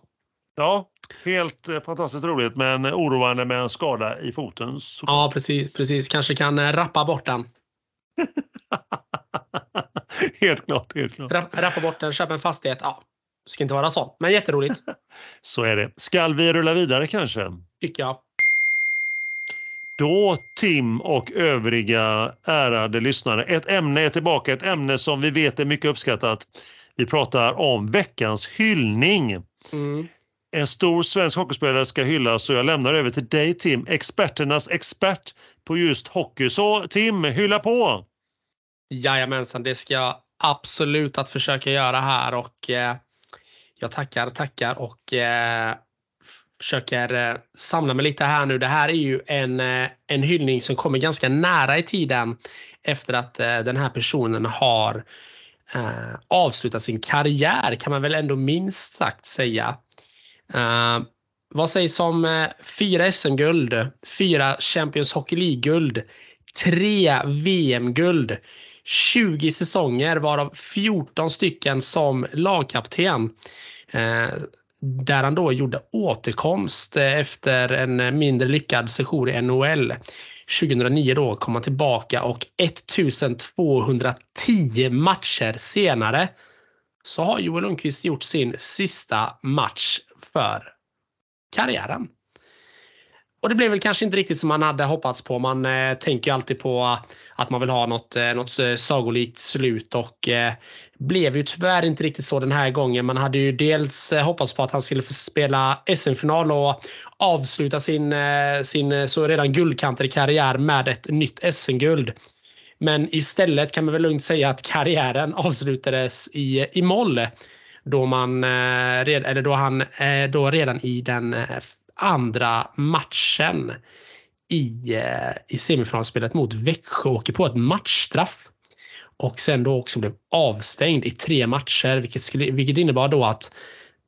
Ja, helt eh, fantastiskt roligt men oroande med en skada i foten. Så... Ja, precis, precis. Kanske kan eh, rappa bort den. helt klart, helt klart. rappa bort den, köpa en fastighet. Ja, det ska inte vara så, men jätteroligt. så är det. Skall vi rulla vidare kanske? Tycker jag. Då Tim och övriga ärade lyssnare. Ett ämne är tillbaka, ett ämne som vi vet är mycket uppskattat. Vi pratar om veckans hyllning. Mm. En stor svensk hockeyspelare ska hyllas och jag lämnar över till dig Tim, experternas expert på just hockey. Så Tim, hylla på! Jajamensan, det ska jag absolut att försöka göra här och eh, jag tackar, tackar och eh, försöker eh, samla mig lite här nu. Det här är ju en, eh, en hyllning som kommer ganska nära i tiden efter att eh, den här personen har avslutat sin karriär kan man väl ändå minst sagt säga. Vad sägs om fyra SM-guld, fyra Champions Hockey League-guld, tre VM-guld, 20 säsonger varav 14 stycken som lagkapten där han då gjorde återkomst eh, efter en eh, mindre lyckad session i NHL. 2009 då kom han tillbaka och 1210 matcher senare så har Joel Lundqvist gjort sin sista match för karriären. Och det blev väl kanske inte riktigt som man hade hoppats på. Man eh, tänker ju alltid på eh, att man vill ha något, eh, något eh, sagolikt slut och eh, blev ju tyvärr inte riktigt så den här gången. Man hade ju dels eh, hoppats på att han skulle få spela SM-final och avsluta sin, eh, sin eh, så redan guldkantade karriär med ett nytt SM-guld. Men istället kan man väl lugnt säga att karriären avslutades i, i moll. Då, man, eller då han då redan i den andra matchen i, eh, i semifinalspelet mot Växjö åker på ett matchstraff. Och sen då också blev avstängd i tre matcher vilket, skulle, vilket innebar då att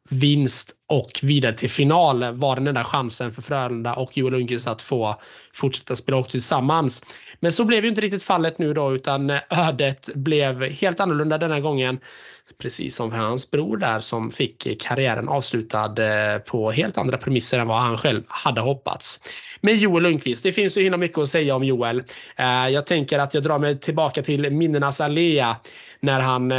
vinst och vidare till final var den enda chansen för Frölunda och Joel Lundqvist att få fortsätta spela hockey tillsammans. Men så blev ju inte riktigt fallet nu då utan eh, ödet blev helt annorlunda denna gången. Precis som för hans bror där som fick karriären avslutad eh, på helt andra premisser än vad han själv hade hoppats. Men Joel Lundqvist, det finns ju himla mycket att säga om Joel. Eh, jag tänker att jag drar mig tillbaka till minnenas allea när han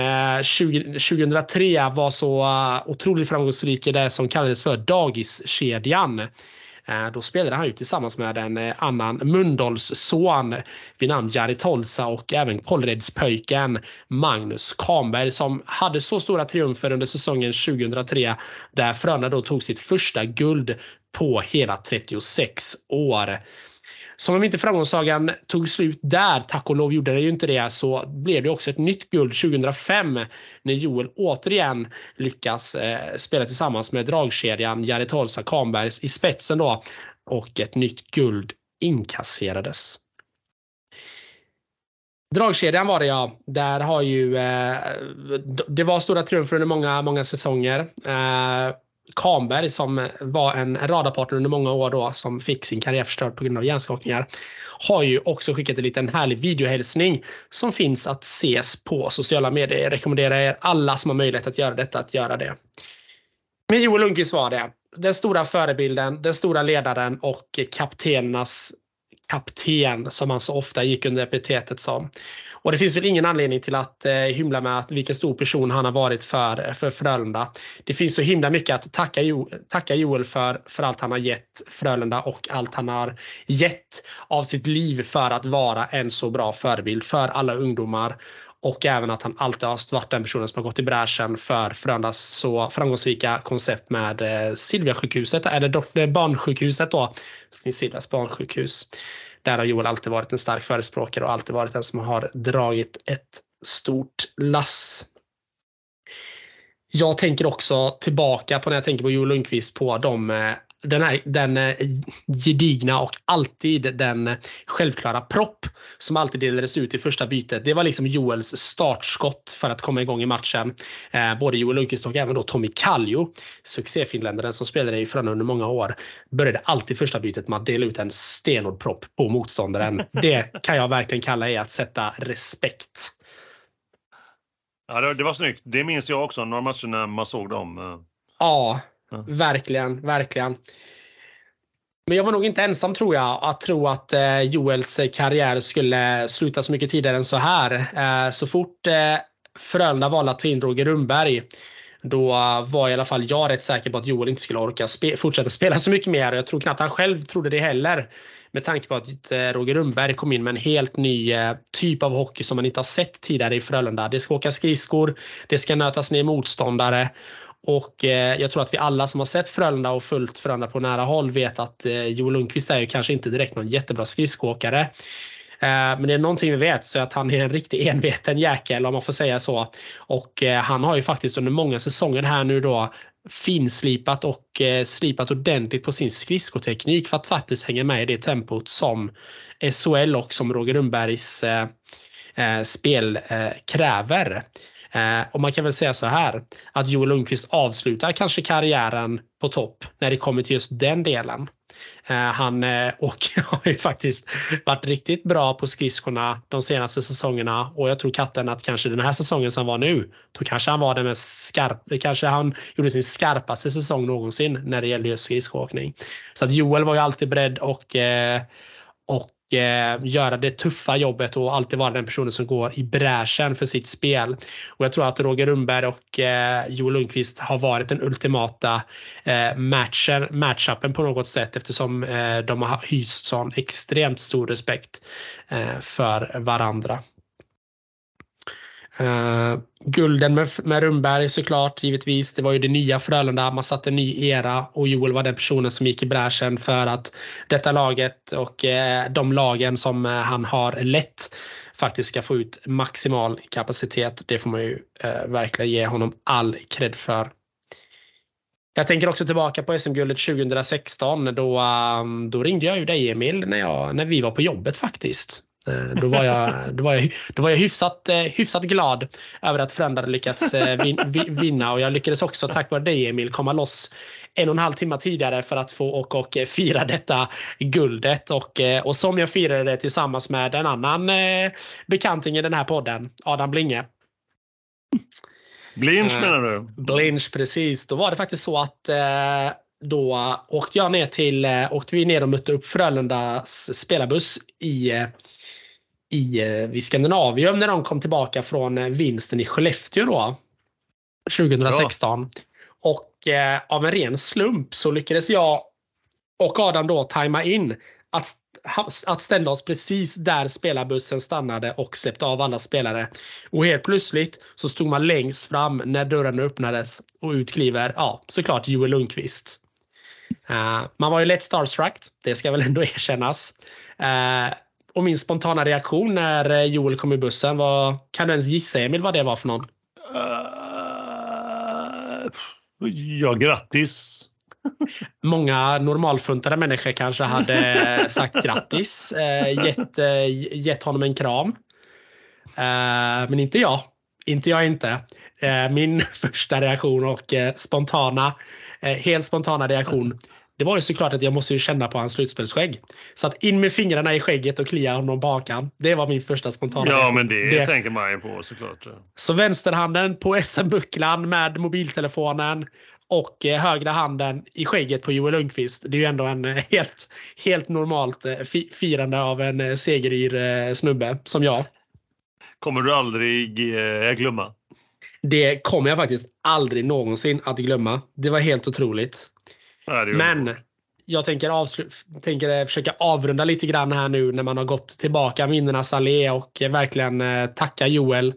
2003 var så otroligt framgångsrik i det som kallades för dagiskedjan. Eh, då spelade han ju tillsammans med en eh, annan Mundalsson vid namn Jari Tolsa och även Kållredspöjken Magnus Kamberg som hade så stora triumfer under säsongen 2003 där Frölunda då tog sitt första guld på hela 36 år. Som om inte framgångssagan tog slut där, tack och lov gjorde det ju inte det, så blev det också ett nytt guld 2005 när Joel återigen lyckas eh, spela tillsammans med dragkedjan Jari Tolsa Kambergs i spetsen då och ett nytt guld inkasserades. Dragkedjan var det ja. Där har ju, eh, det var stora triumfer under många, många säsonger. Eh, Kamberg som var en radarpartner under många år då som fick sin karriär förstörd på grund av hjärnskakningar har ju också skickat en liten härlig videohälsning som finns att ses på sociala medier. Jag rekommenderar er alla som har möjlighet att göra detta att göra det. Men Joel Lundqvist var det. Den stora förebilden, den stora ledaren och kaptenernas kapten som han så ofta gick under epitetet som. Och det finns väl ingen anledning till att eh, hymla med att vilken stor person han har varit för, för Frölunda. Det finns så himla mycket att tacka, jo, tacka Joel för, för allt han har gett Frölunda och allt han har gett av sitt liv för att vara en så bra förebild för alla ungdomar. Och även att han alltid har varit den personen som har gått i bräschen för Frölundas så framgångsrika koncept med eh, Silviasjukhuset, eller eh, barnsjukhuset då. som finns Silvias barnsjukhus. Där har Joel alltid varit en stark förespråkare och alltid varit den som har dragit ett stort lass. Jag tänker också tillbaka på när jag tänker på Joel Lundqvist på de eh, den, här, den eh, gedigna och alltid den självklara propp som alltid delades ut i första bytet. Det var liksom Joels startskott för att komma igång i matchen. Eh, både Joel Lundqvist och även då Tommy Kallio, succéfinländaren som spelade i Frölunda under många år, började alltid första bytet med att dela ut en stenhård propp på motståndaren. Det kan jag verkligen kalla är att sätta respekt. Ja, det, var snyggt. Det minns jag också, några matcher när man såg dem. Eh. Ja, Verkligen, verkligen. Men jag var nog inte ensam tror jag att tro att eh, Joels karriär skulle sluta så mycket tidigare än så här. Eh, så fort eh, Frölunda valde att ta in Roger Rundberg då var i alla fall jag rätt säker på att Joel inte skulle orka spe fortsätta spela så mycket mer. Jag tror knappt han själv trodde det heller. Med tanke på att eh, Roger Rundberg kom in med en helt ny eh, typ av hockey som man inte har sett tidigare i Frölunda. Det ska åka skridskor, det ska nötas ner motståndare och eh, jag tror att vi alla som har sett Frölunda och följt Frölunda på nära håll vet att eh, Joel Lundqvist är ju kanske inte direkt någon jättebra skridskoåkare. Eh, men det är någonting vi vet så att han är en riktig enveten jäkel om man får säga så. Och eh, han har ju faktiskt under många säsonger här nu då finslipat och eh, slipat ordentligt på sin skridskoteknik för att faktiskt hänga med i det tempot som SHL och som Roger Rundbergs eh, eh, spel eh, kräver. Eh, och man kan väl säga så här att Joel Lundqvist avslutar kanske karriären på topp när det kommer till just den delen. Eh, han eh, och har ju faktiskt varit riktigt bra på skridskorna de senaste säsongerna och jag tror katten att kanske den här säsongen som var nu, då kanske han var den mest skarp, kanske han gjorde sin skarpaste säsong någonsin när det gäller just skridskoåkning. Så att Joel var ju alltid beredd och eh, och eh, göra det tuffa jobbet och alltid vara den personen som går i bräschen för sitt spel. Och jag tror att Roger Rundberg och eh, Joel Lundqvist har varit den ultimata eh, matchen, matchupen på något sätt eftersom eh, de har hyst sån extremt stor respekt eh, för varandra. Uh, gulden med, med Rundberg såklart, givetvis. Det var ju det nya Frölunda. Man satte en ny era och Joel var den personen som gick i bräschen för att detta laget och uh, de lagen som uh, han har lett faktiskt ska få ut maximal kapacitet. Det får man ju verkligen ge honom all cred för. Jag tänker också tillbaka på SM-guldet 2016. Då, ehm, då ringde jag ju dig Emil när, jag, när vi var på jobbet faktiskt. Eh, då var jag, då var jag, då var jag hyfsat, eh, hyfsat glad över att Frölunda lyckats eh, vinna och jag lyckades också tack vare dig Emil komma loss en och en halv timme tidigare för att få och, och fira detta guldet och, och som jag firade det tillsammans med en annan bekanting i den här podden, Adam Blinge. Blinch menar du? Blinch, precis. Då var det faktiskt så att då åkte jag ner till, åkte vi ner och mötte upp Frölundas spelarbuss i i, eh, vid Skandinavium när de kom tillbaka från eh, vinsten i Skellefteå då. 2016. Bra. Och eh, av en ren slump så lyckades jag och Adam då tajma in att, att ställa oss precis där spelarbussen stannade och släppte av alla spelare. Och helt plötsligt så stod man längst fram när dörren öppnades och ut kliver, ja, såklart Joel Lundqvist. Uh, man var ju lätt starstruck, det ska väl ändå erkännas. Uh, och min spontana reaktion när eh, Joel kom i bussen var, kan du ens gissa Emil vad det var för någon? Uh, ja, grattis. Många normalfuntade människor kanske hade sagt grattis, eh, gett, eh, gett honom en kram. Eh, men inte jag. Inte jag inte. Eh, min första reaktion och eh, spontana, helt spontana reaktion det var ju såklart att jag måste ju känna på hans slutspelsskägg. Så att in med fingrarna i skägget och klia honom på hakan. Det var min första spontana Ja, men det, det, tänker man ju på såklart. Så vänsterhanden på SM-bucklan med mobiltelefonen och högra handen i skägget på Joel Lundqvist. Det är ju ändå en helt, helt normalt firande av en segeryr snubbe som jag kommer du aldrig eh, glömma. Det kommer jag faktiskt aldrig någonsin att glömma. Det var helt otroligt. Men jag tänker, avslu- tänker försöka avrunda lite grann här nu när man har gått tillbaka minnenas allé och verkligen eh, tacka Joel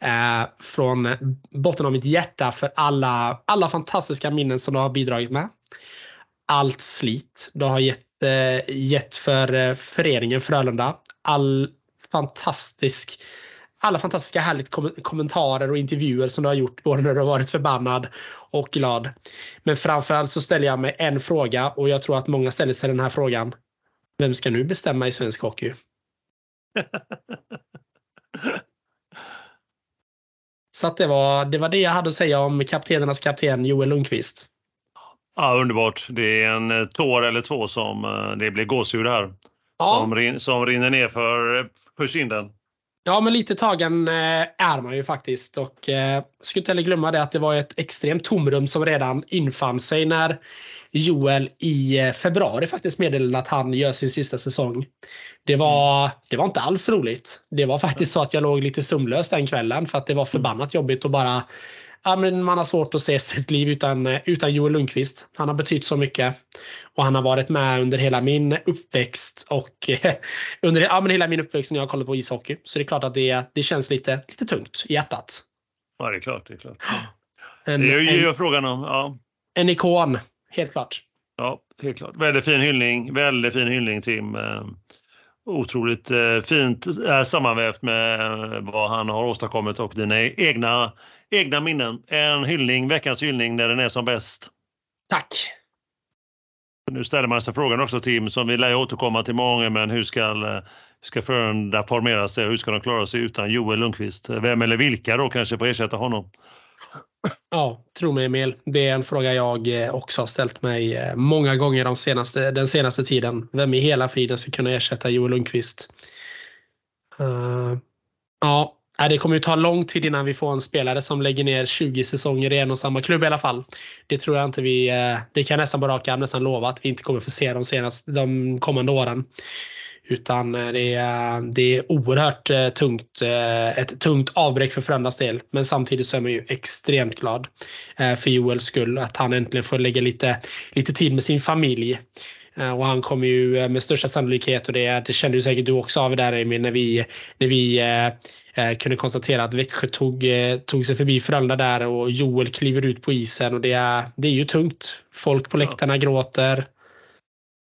eh, från botten av mitt hjärta för alla, alla fantastiska minnen som du har bidragit med. Allt slit du har gett, eh, gett för eh, föreningen Frölunda. All fantastisk alla fantastiska härligt kom kommentarer och intervjuer som du har gjort både när du har varit förbannad och glad. Men framförallt så ställer jag mig en fråga och jag tror att många ställer sig den här frågan. Vem ska nu bestämma i svensk hockey? Så det, var, det var det jag hade att säga om kaptenernas kapten Joel Lundqvist. Ja, underbart. Det är en eh, tår eller två som eh, det blir gåshud här. Ja. Som, rin, som rinner ner för, för kinden. Ja, men lite tagen eh, är man ju faktiskt. Och eh, skulle inte heller glömma det att det var ett extremt tomrum som redan infann sig när Joel i eh, februari faktiskt meddelade att han gör sin sista säsong. Det var, det var inte alls roligt. Det var faktiskt så att jag låg lite sömnlös den kvällen för att det var förbannat jobbigt att bara ja, men man har svårt att se sitt liv utan, utan Joel Lundqvist. Han har betytt så mycket. Och han har varit med under hela min uppväxt och under ja, men hela min uppväxt när jag kollat på ishockey. Så det är klart att det, det känns lite, lite tungt i hjärtat. Ja, det är klart. Det är, klart. En, det är ju frågan om. Ja. En ikon, helt klart. Ja, helt klart. Väldigt fin hyllning. Väldigt fin hyllning Tim. Eh, otroligt eh, fint eh, sammanvävt med vad han har åstadkommit och dina egna egna minnen. En hyllning, veckans hyllning när den är som bäst. Tack! Nu ställer man sig frågan också Tim, som vi lär återkomma till många men hur ska, ska Frölunda formera sig och hur ska de klara sig utan Joel Lundqvist? Vem eller vilka då kanske får ersätta honom? Ja, tro mig Emil. Det är en fråga jag eh, också har ställt mig eh, många gånger de senaste, den senaste tiden. Vem i hela friden ska kunna ersätta Joel Lundqvist? Uh, ja, det kommer ju ta lång tid innan vi får en spelare som lägger ner 20 säsonger i en och samma klubb i alla fall. Det tror jag inte vi, det kan jag nästan på rak arm nästan lova att vi inte kommer få se de, senaste, de kommande åren. Utan eh, det är, det är oerhört eh, tungt, ett tungt avbräck för Frölundas del. Men samtidigt så är man ju extremt glad för Joels skull att han äntligen får lägga lite, lite tid med sin familj. Och han kommer ju med största sannolikhet, och det, det kände ju säkert du också av där Emil, när vi, när vi Eh, kunde konstatera att Växjö tog, eh, tog sig förbi Frölunda där och Joel kliver ut på isen och det är, det är ju tungt. Folk på läktarna ja. gråter.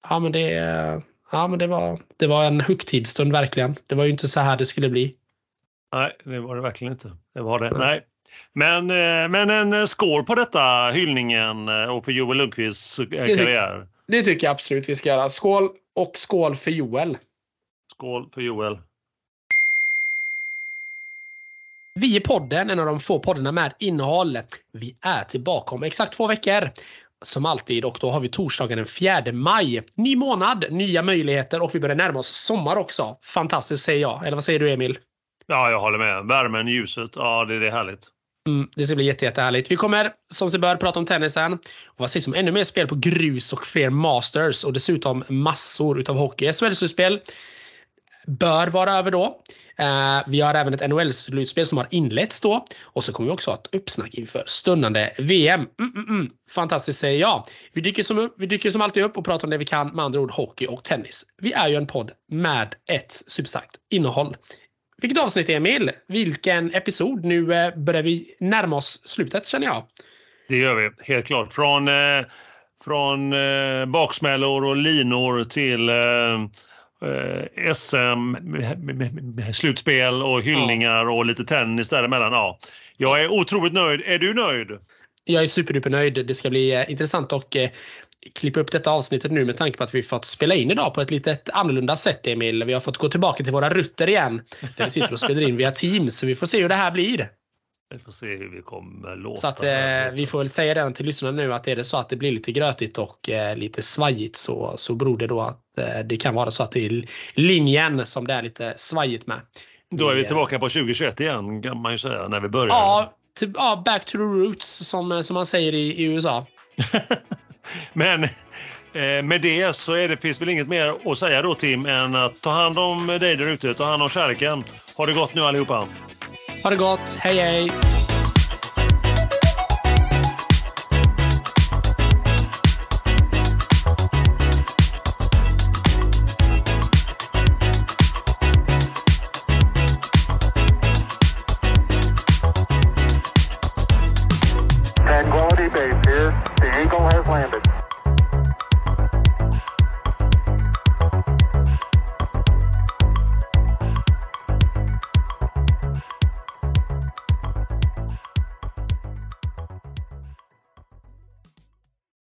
Ja men, det, ja, men det, var, det var en högtidsstund verkligen. Det var ju inte så här det skulle bli. Nej, det var det verkligen inte. Det var det. Nej. Men, eh, men en skål på detta, hyllningen och för Joel Lundqvists karriär. Det, det tycker jag absolut vi ska göra. Skål och skål för Joel. Skål för Joel. Vi är podden, en av de få poddarna med innehåll. Vi är tillbaka om exakt två veckor. Som alltid och då har vi torsdagen den 4 maj. Ny månad, nya möjligheter och vi börjar närma oss sommar också. Fantastiskt säger jag. Eller vad säger du Emil? Ja, jag håller med. Värmen, ljuset. Ja, det, det är härligt. Mm, det ska bli jätte, jättehärligt. Vi kommer som sig bör prata om tennisen. Och vad sägs om ännu mer spel på grus och fler masters och dessutom massor utav hockey. SHL-slutspel bör vara över då. Eh, vi har även ett NHL-slutspel som har inletts då. Och så kommer vi också ha ett uppsnack inför stundande VM. Mm, mm, mm. Fantastiskt säger jag. Vi dyker, som, vi dyker som alltid upp och pratar om det vi kan, med andra ord hockey och tennis. Vi är ju en podd med ett superstarkt innehåll. Vilket avsnitt Emil? Vilken episod? Nu eh, börjar vi närma oss slutet känner jag. Det gör vi, helt klart. Från, eh, från eh, baksmällor och linor till eh, eh, eh, SM-slutspel och hyllningar och lite tennis däremellan. Ja. Jag är otroligt nöjd. Är du nöjd? Jag är superduper nöjd. Det ska bli eh, intressant att eh, klippa upp detta avsnittet nu med tanke på att vi fått spela in idag på ett lite annorlunda sätt Emil. Vi har fått gå tillbaka till våra rutter igen. Där vi sitter och spelar in via Teams. Så vi får se hur det här blir. Vi får se hur vi kommer låta. Så att eh, vi får väl säga den till lyssnarna nu att är det så att det blir lite grötigt och eh, lite svajigt så, så beror det då att eh, det kan vara så att det är linjen som det är lite svajigt med. Då är vi tillbaka på 2021 igen kan man ju säga när vi börjar. Ja, till, ja back to the roots som, som man säger i, i USA. Men eh, med det så är det, finns väl inget mer att säga då Tim än att ta hand om dig där ute, ta hand om kärleken. Ha det gott nu allihopa! Ha det gott, hej hej!